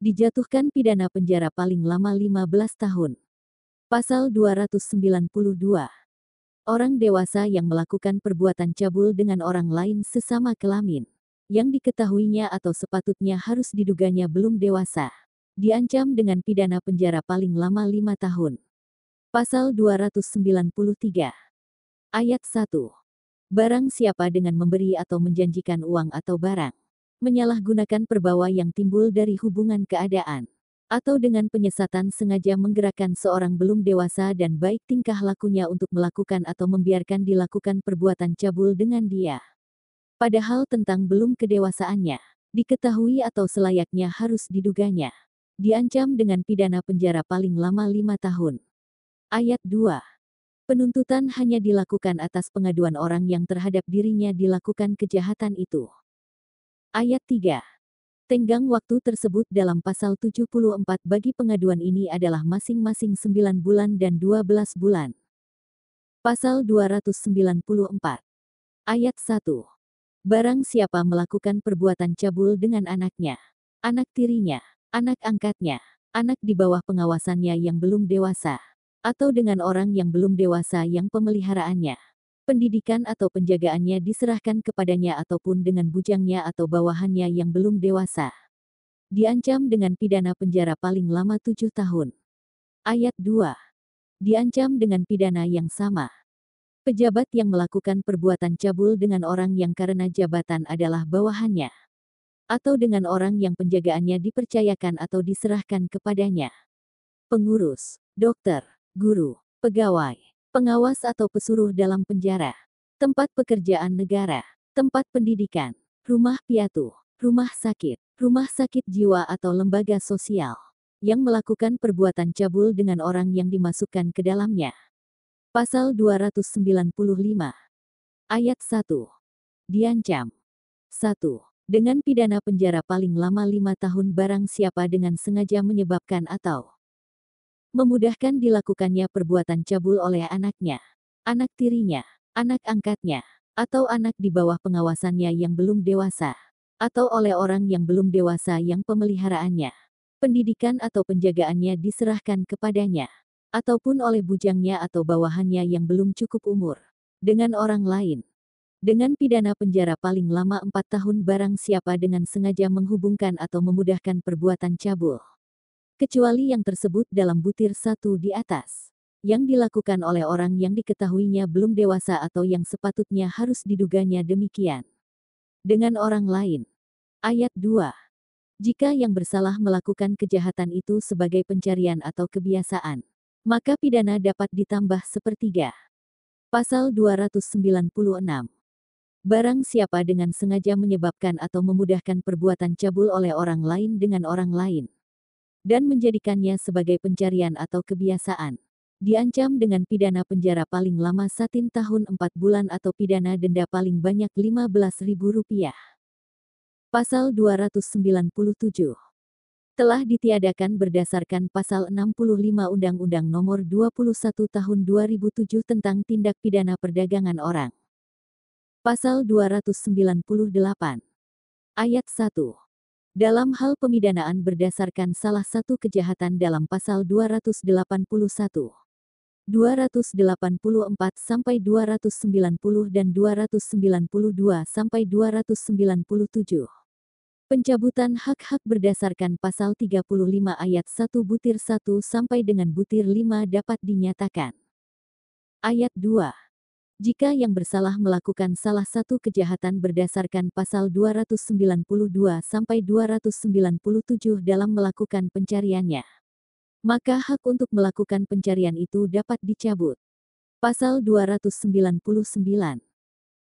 Dijatuhkan pidana penjara paling lama 15 tahun. Pasal 292. Orang dewasa yang melakukan perbuatan cabul dengan orang lain sesama kelamin, yang diketahuinya atau sepatutnya harus diduganya belum dewasa, diancam dengan pidana penjara paling lama 5 tahun. Pasal 293. Ayat 1. Barang siapa dengan memberi atau menjanjikan uang atau barang, menyalahgunakan perbawa yang timbul dari hubungan keadaan, atau dengan penyesatan sengaja menggerakkan seorang belum dewasa dan baik tingkah lakunya untuk melakukan atau membiarkan dilakukan perbuatan cabul dengan dia. Padahal tentang belum kedewasaannya, diketahui atau selayaknya harus diduganya. Diancam dengan pidana penjara paling lama lima tahun. Ayat 2. Penuntutan hanya dilakukan atas pengaduan orang yang terhadap dirinya dilakukan kejahatan itu. Ayat 3. Tenggang waktu tersebut dalam pasal 74 bagi pengaduan ini adalah masing-masing 9 bulan dan 12 bulan. Pasal 294. Ayat 1. Barang siapa melakukan perbuatan cabul dengan anaknya, anak tirinya, anak angkatnya, anak di bawah pengawasannya yang belum dewasa, atau dengan orang yang belum dewasa yang pemeliharaannya. Pendidikan atau penjagaannya diserahkan kepadanya ataupun dengan bujangnya atau bawahannya yang belum dewasa. Diancam dengan pidana penjara paling lama tujuh tahun. Ayat 2. Diancam dengan pidana yang sama. Pejabat yang melakukan perbuatan cabul dengan orang yang karena jabatan adalah bawahannya. Atau dengan orang yang penjagaannya dipercayakan atau diserahkan kepadanya. Pengurus, dokter, guru, pegawai, pengawas atau pesuruh dalam penjara, tempat pekerjaan negara, tempat pendidikan, rumah piatu, rumah sakit, rumah sakit jiwa atau lembaga sosial yang melakukan perbuatan cabul dengan orang yang dimasukkan ke dalamnya. Pasal 295 Ayat 1 Diancam 1. Dengan pidana penjara paling lama lima tahun barang siapa dengan sengaja menyebabkan atau memudahkan dilakukannya perbuatan cabul oleh anaknya, anak tirinya, anak angkatnya, atau anak di bawah pengawasannya yang belum dewasa, atau oleh orang yang belum dewasa yang pemeliharaannya, pendidikan atau penjagaannya diserahkan kepadanya, ataupun oleh bujangnya atau bawahannya yang belum cukup umur, dengan orang lain. Dengan pidana penjara paling lama empat tahun barang siapa dengan sengaja menghubungkan atau memudahkan perbuatan cabul kecuali yang tersebut dalam butir satu di atas, yang dilakukan oleh orang yang diketahuinya belum dewasa atau yang sepatutnya harus diduganya demikian. Dengan orang lain. Ayat 2. Jika yang bersalah melakukan kejahatan itu sebagai pencarian atau kebiasaan, maka pidana dapat ditambah sepertiga. Pasal 296. Barang siapa dengan sengaja menyebabkan atau memudahkan perbuatan cabul oleh orang lain dengan orang lain, dan menjadikannya sebagai pencarian atau kebiasaan. Diancam dengan pidana penjara paling lama satin tahun 4 bulan atau pidana denda paling banyak Rp15.000. Pasal 297 telah ditiadakan berdasarkan pasal 65 Undang-Undang Nomor 21 Tahun 2007 tentang Tindak Pidana Perdagangan Orang. Pasal 298 Ayat 1 dalam hal pemidanaan berdasarkan salah satu kejahatan dalam pasal 281, 284 sampai 290 dan 292 sampai 297. Pencabutan hak-hak berdasarkan pasal 35 ayat 1 butir 1 sampai dengan butir 5 dapat dinyatakan. Ayat 2 jika yang bersalah melakukan salah satu kejahatan berdasarkan pasal 292 sampai 297 dalam melakukan pencariannya, maka hak untuk melakukan pencarian itu dapat dicabut. Pasal 299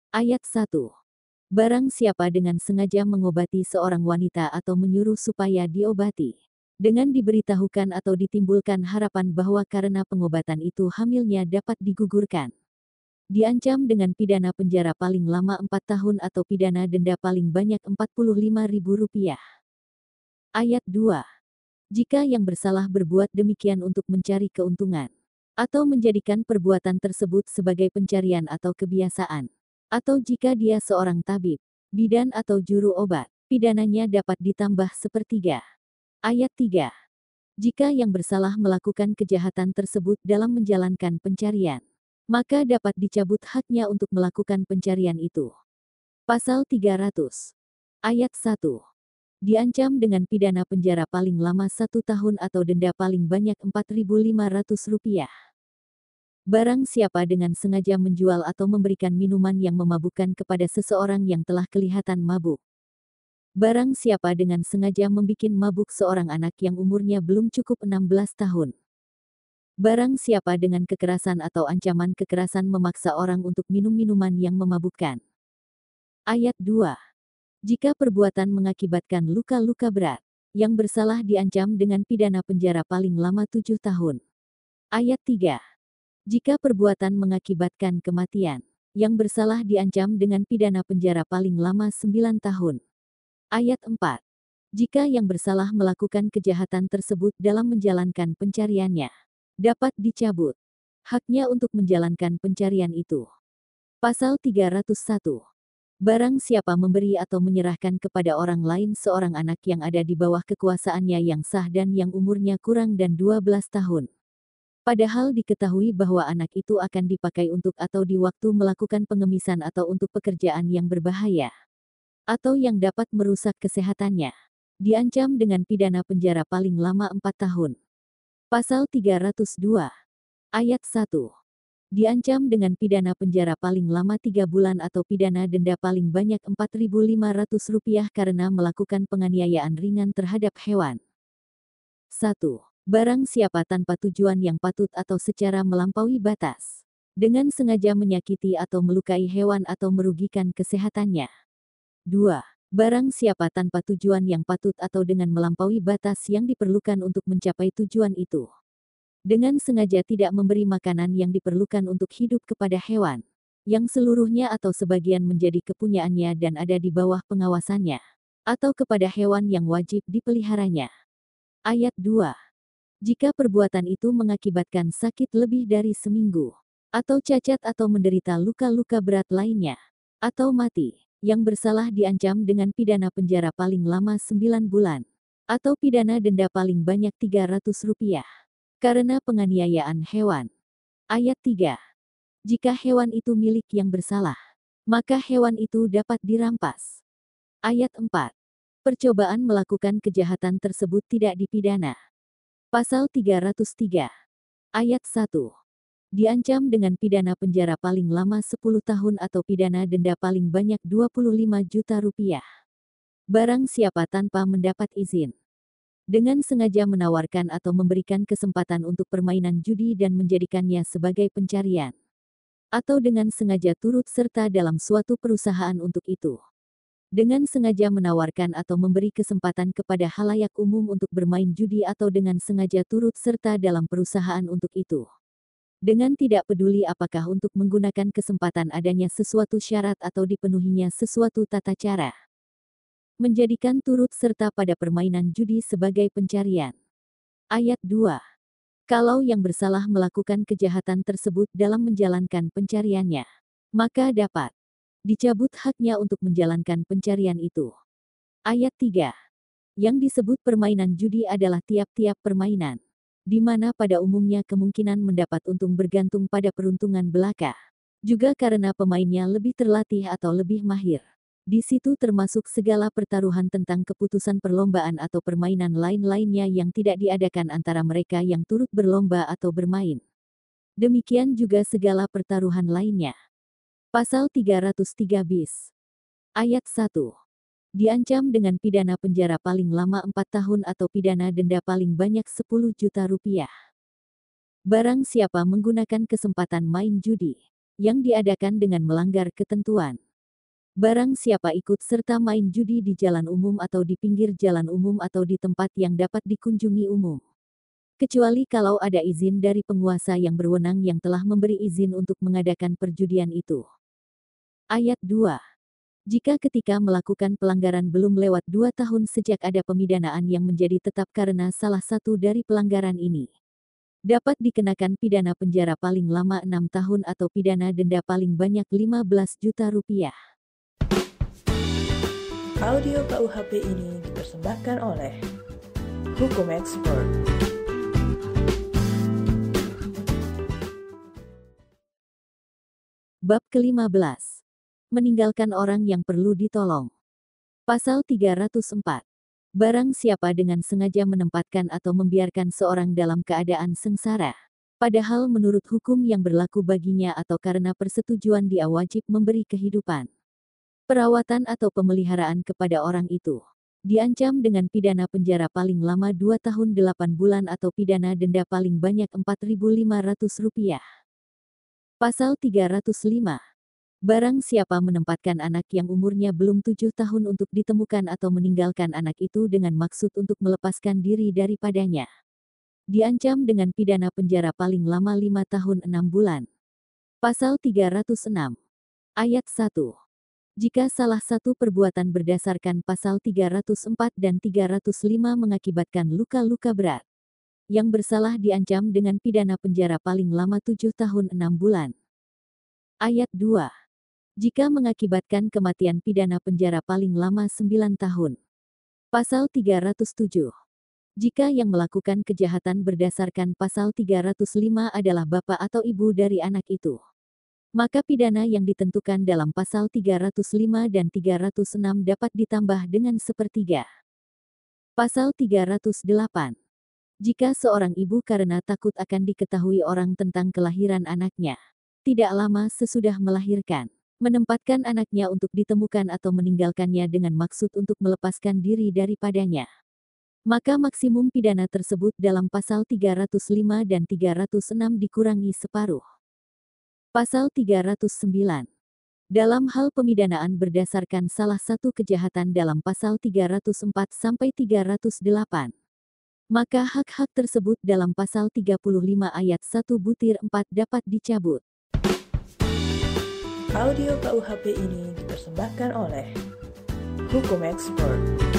Ayat 1 Barang siapa dengan sengaja mengobati seorang wanita atau menyuruh supaya diobati, dengan diberitahukan atau ditimbulkan harapan bahwa karena pengobatan itu hamilnya dapat digugurkan diancam dengan pidana penjara paling lama 4 tahun atau pidana denda paling banyak Rp45.000. Ayat 2. Jika yang bersalah berbuat demikian untuk mencari keuntungan, atau menjadikan perbuatan tersebut sebagai pencarian atau kebiasaan, atau jika dia seorang tabib, bidan atau juru obat, pidananya dapat ditambah sepertiga. Ayat 3. Jika yang bersalah melakukan kejahatan tersebut dalam menjalankan pencarian, maka dapat dicabut haknya untuk melakukan pencarian itu. Pasal 300. Ayat 1 diancam dengan pidana penjara paling lama satu tahun atau denda paling banyak Rp4.500. Barang siapa dengan sengaja menjual atau memberikan minuman yang memabukkan kepada seseorang yang telah kelihatan mabuk. Barang siapa dengan sengaja membuat mabuk seorang anak yang umurnya belum cukup 16 tahun. Barang siapa dengan kekerasan atau ancaman kekerasan memaksa orang untuk minum minuman yang memabukkan. Ayat 2 jika perbuatan mengakibatkan luka-luka berat, yang bersalah diancam dengan pidana penjara paling lama tujuh tahun. Ayat 3. Jika perbuatan mengakibatkan kematian, yang bersalah diancam dengan pidana penjara paling lama sembilan tahun. Ayat 4. Jika yang bersalah melakukan kejahatan tersebut dalam menjalankan pencariannya, dapat dicabut haknya untuk menjalankan pencarian itu. Pasal 301 Barang siapa memberi atau menyerahkan kepada orang lain seorang anak yang ada di bawah kekuasaannya yang sah dan yang umurnya kurang dan 12 tahun. Padahal diketahui bahwa anak itu akan dipakai untuk atau di waktu melakukan pengemisan atau untuk pekerjaan yang berbahaya. Atau yang dapat merusak kesehatannya. Diancam dengan pidana penjara paling lama 4 tahun. Pasal 302. Ayat 1 diancam dengan pidana penjara paling lama tiga bulan atau pidana denda paling banyak Rp4.500 karena melakukan penganiayaan ringan terhadap hewan. 1. Barang siapa tanpa tujuan yang patut atau secara melampaui batas. Dengan sengaja menyakiti atau melukai hewan atau merugikan kesehatannya. 2. Barang siapa tanpa tujuan yang patut atau dengan melampaui batas yang diperlukan untuk mencapai tujuan itu dengan sengaja tidak memberi makanan yang diperlukan untuk hidup kepada hewan, yang seluruhnya atau sebagian menjadi kepunyaannya dan ada di bawah pengawasannya, atau kepada hewan yang wajib dipeliharanya. Ayat 2. Jika perbuatan itu mengakibatkan sakit lebih dari seminggu, atau cacat atau menderita luka-luka berat lainnya, atau mati, yang bersalah diancam dengan pidana penjara paling lama 9 bulan, atau pidana denda paling banyak 300 rupiah karena penganiayaan hewan. Ayat 3. Jika hewan itu milik yang bersalah, maka hewan itu dapat dirampas. Ayat 4. Percobaan melakukan kejahatan tersebut tidak dipidana. Pasal 303. Ayat 1. Diancam dengan pidana penjara paling lama 10 tahun atau pidana denda paling banyak 25 juta rupiah. Barang siapa tanpa mendapat izin dengan sengaja menawarkan atau memberikan kesempatan untuk permainan judi dan menjadikannya sebagai pencarian, atau dengan sengaja turut serta dalam suatu perusahaan untuk itu. Dengan sengaja menawarkan atau memberi kesempatan kepada halayak umum untuk bermain judi atau dengan sengaja turut serta dalam perusahaan untuk itu. Dengan tidak peduli apakah untuk menggunakan kesempatan adanya sesuatu syarat atau dipenuhinya sesuatu tata cara menjadikan turut serta pada permainan judi sebagai pencarian. Ayat 2. Kalau yang bersalah melakukan kejahatan tersebut dalam menjalankan pencariannya, maka dapat dicabut haknya untuk menjalankan pencarian itu. Ayat 3. Yang disebut permainan judi adalah tiap-tiap permainan, di mana pada umumnya kemungkinan mendapat untung bergantung pada peruntungan belaka, juga karena pemainnya lebih terlatih atau lebih mahir. Di situ termasuk segala pertaruhan tentang keputusan perlombaan atau permainan lain-lainnya yang tidak diadakan antara mereka yang turut berlomba atau bermain. Demikian juga segala pertaruhan lainnya. Pasal 303 bis. Ayat 1. Diancam dengan pidana penjara paling lama 4 tahun atau pidana denda paling banyak 10 juta rupiah. Barang siapa menggunakan kesempatan main judi, yang diadakan dengan melanggar ketentuan Barang siapa ikut serta main judi di jalan umum atau di pinggir jalan umum atau di tempat yang dapat dikunjungi umum. Kecuali kalau ada izin dari penguasa yang berwenang yang telah memberi izin untuk mengadakan perjudian itu. Ayat 2. Jika ketika melakukan pelanggaran belum lewat dua tahun sejak ada pemidanaan yang menjadi tetap karena salah satu dari pelanggaran ini. Dapat dikenakan pidana penjara paling lama enam tahun atau pidana denda paling banyak 15 juta rupiah. Audio KUHP ini dipersembahkan oleh Hukum Expert. Bab ke-15 meninggalkan orang yang perlu ditolong. Pasal 304. Barang siapa dengan sengaja menempatkan atau membiarkan seorang dalam keadaan sengsara, padahal menurut hukum yang berlaku baginya atau karena persetujuan dia wajib memberi kehidupan, perawatan atau pemeliharaan kepada orang itu, diancam dengan pidana penjara paling lama 2 tahun 8 bulan atau pidana denda paling banyak Rp4.500. Pasal 305 Barang siapa menempatkan anak yang umurnya belum tujuh tahun untuk ditemukan atau meninggalkan anak itu dengan maksud untuk melepaskan diri daripadanya. Diancam dengan pidana penjara paling lama lima tahun enam bulan. Pasal 306. Ayat 1. Jika salah satu perbuatan berdasarkan pasal 304 dan 305 mengakibatkan luka-luka berat, yang bersalah diancam dengan pidana penjara paling lama tujuh tahun enam bulan. Ayat 2 jika mengakibatkan kematian pidana penjara paling lama 9 tahun. Pasal 307. Jika yang melakukan kejahatan berdasarkan pasal 305 adalah bapak atau ibu dari anak itu, maka pidana yang ditentukan dalam pasal 305 dan 306 dapat ditambah dengan sepertiga. Pasal 308. Jika seorang ibu karena takut akan diketahui orang tentang kelahiran anaknya, tidak lama sesudah melahirkan, menempatkan anaknya untuk ditemukan atau meninggalkannya dengan maksud untuk melepaskan diri daripadanya. Maka maksimum pidana tersebut dalam pasal 305 dan 306 dikurangi separuh. Pasal 309. Dalam hal pemidanaan berdasarkan salah satu kejahatan dalam pasal 304 sampai 308 maka hak-hak tersebut dalam pasal 35 ayat 1 butir 4 dapat dicabut. Audio KUHP ini dipersembahkan oleh Hukum Expert.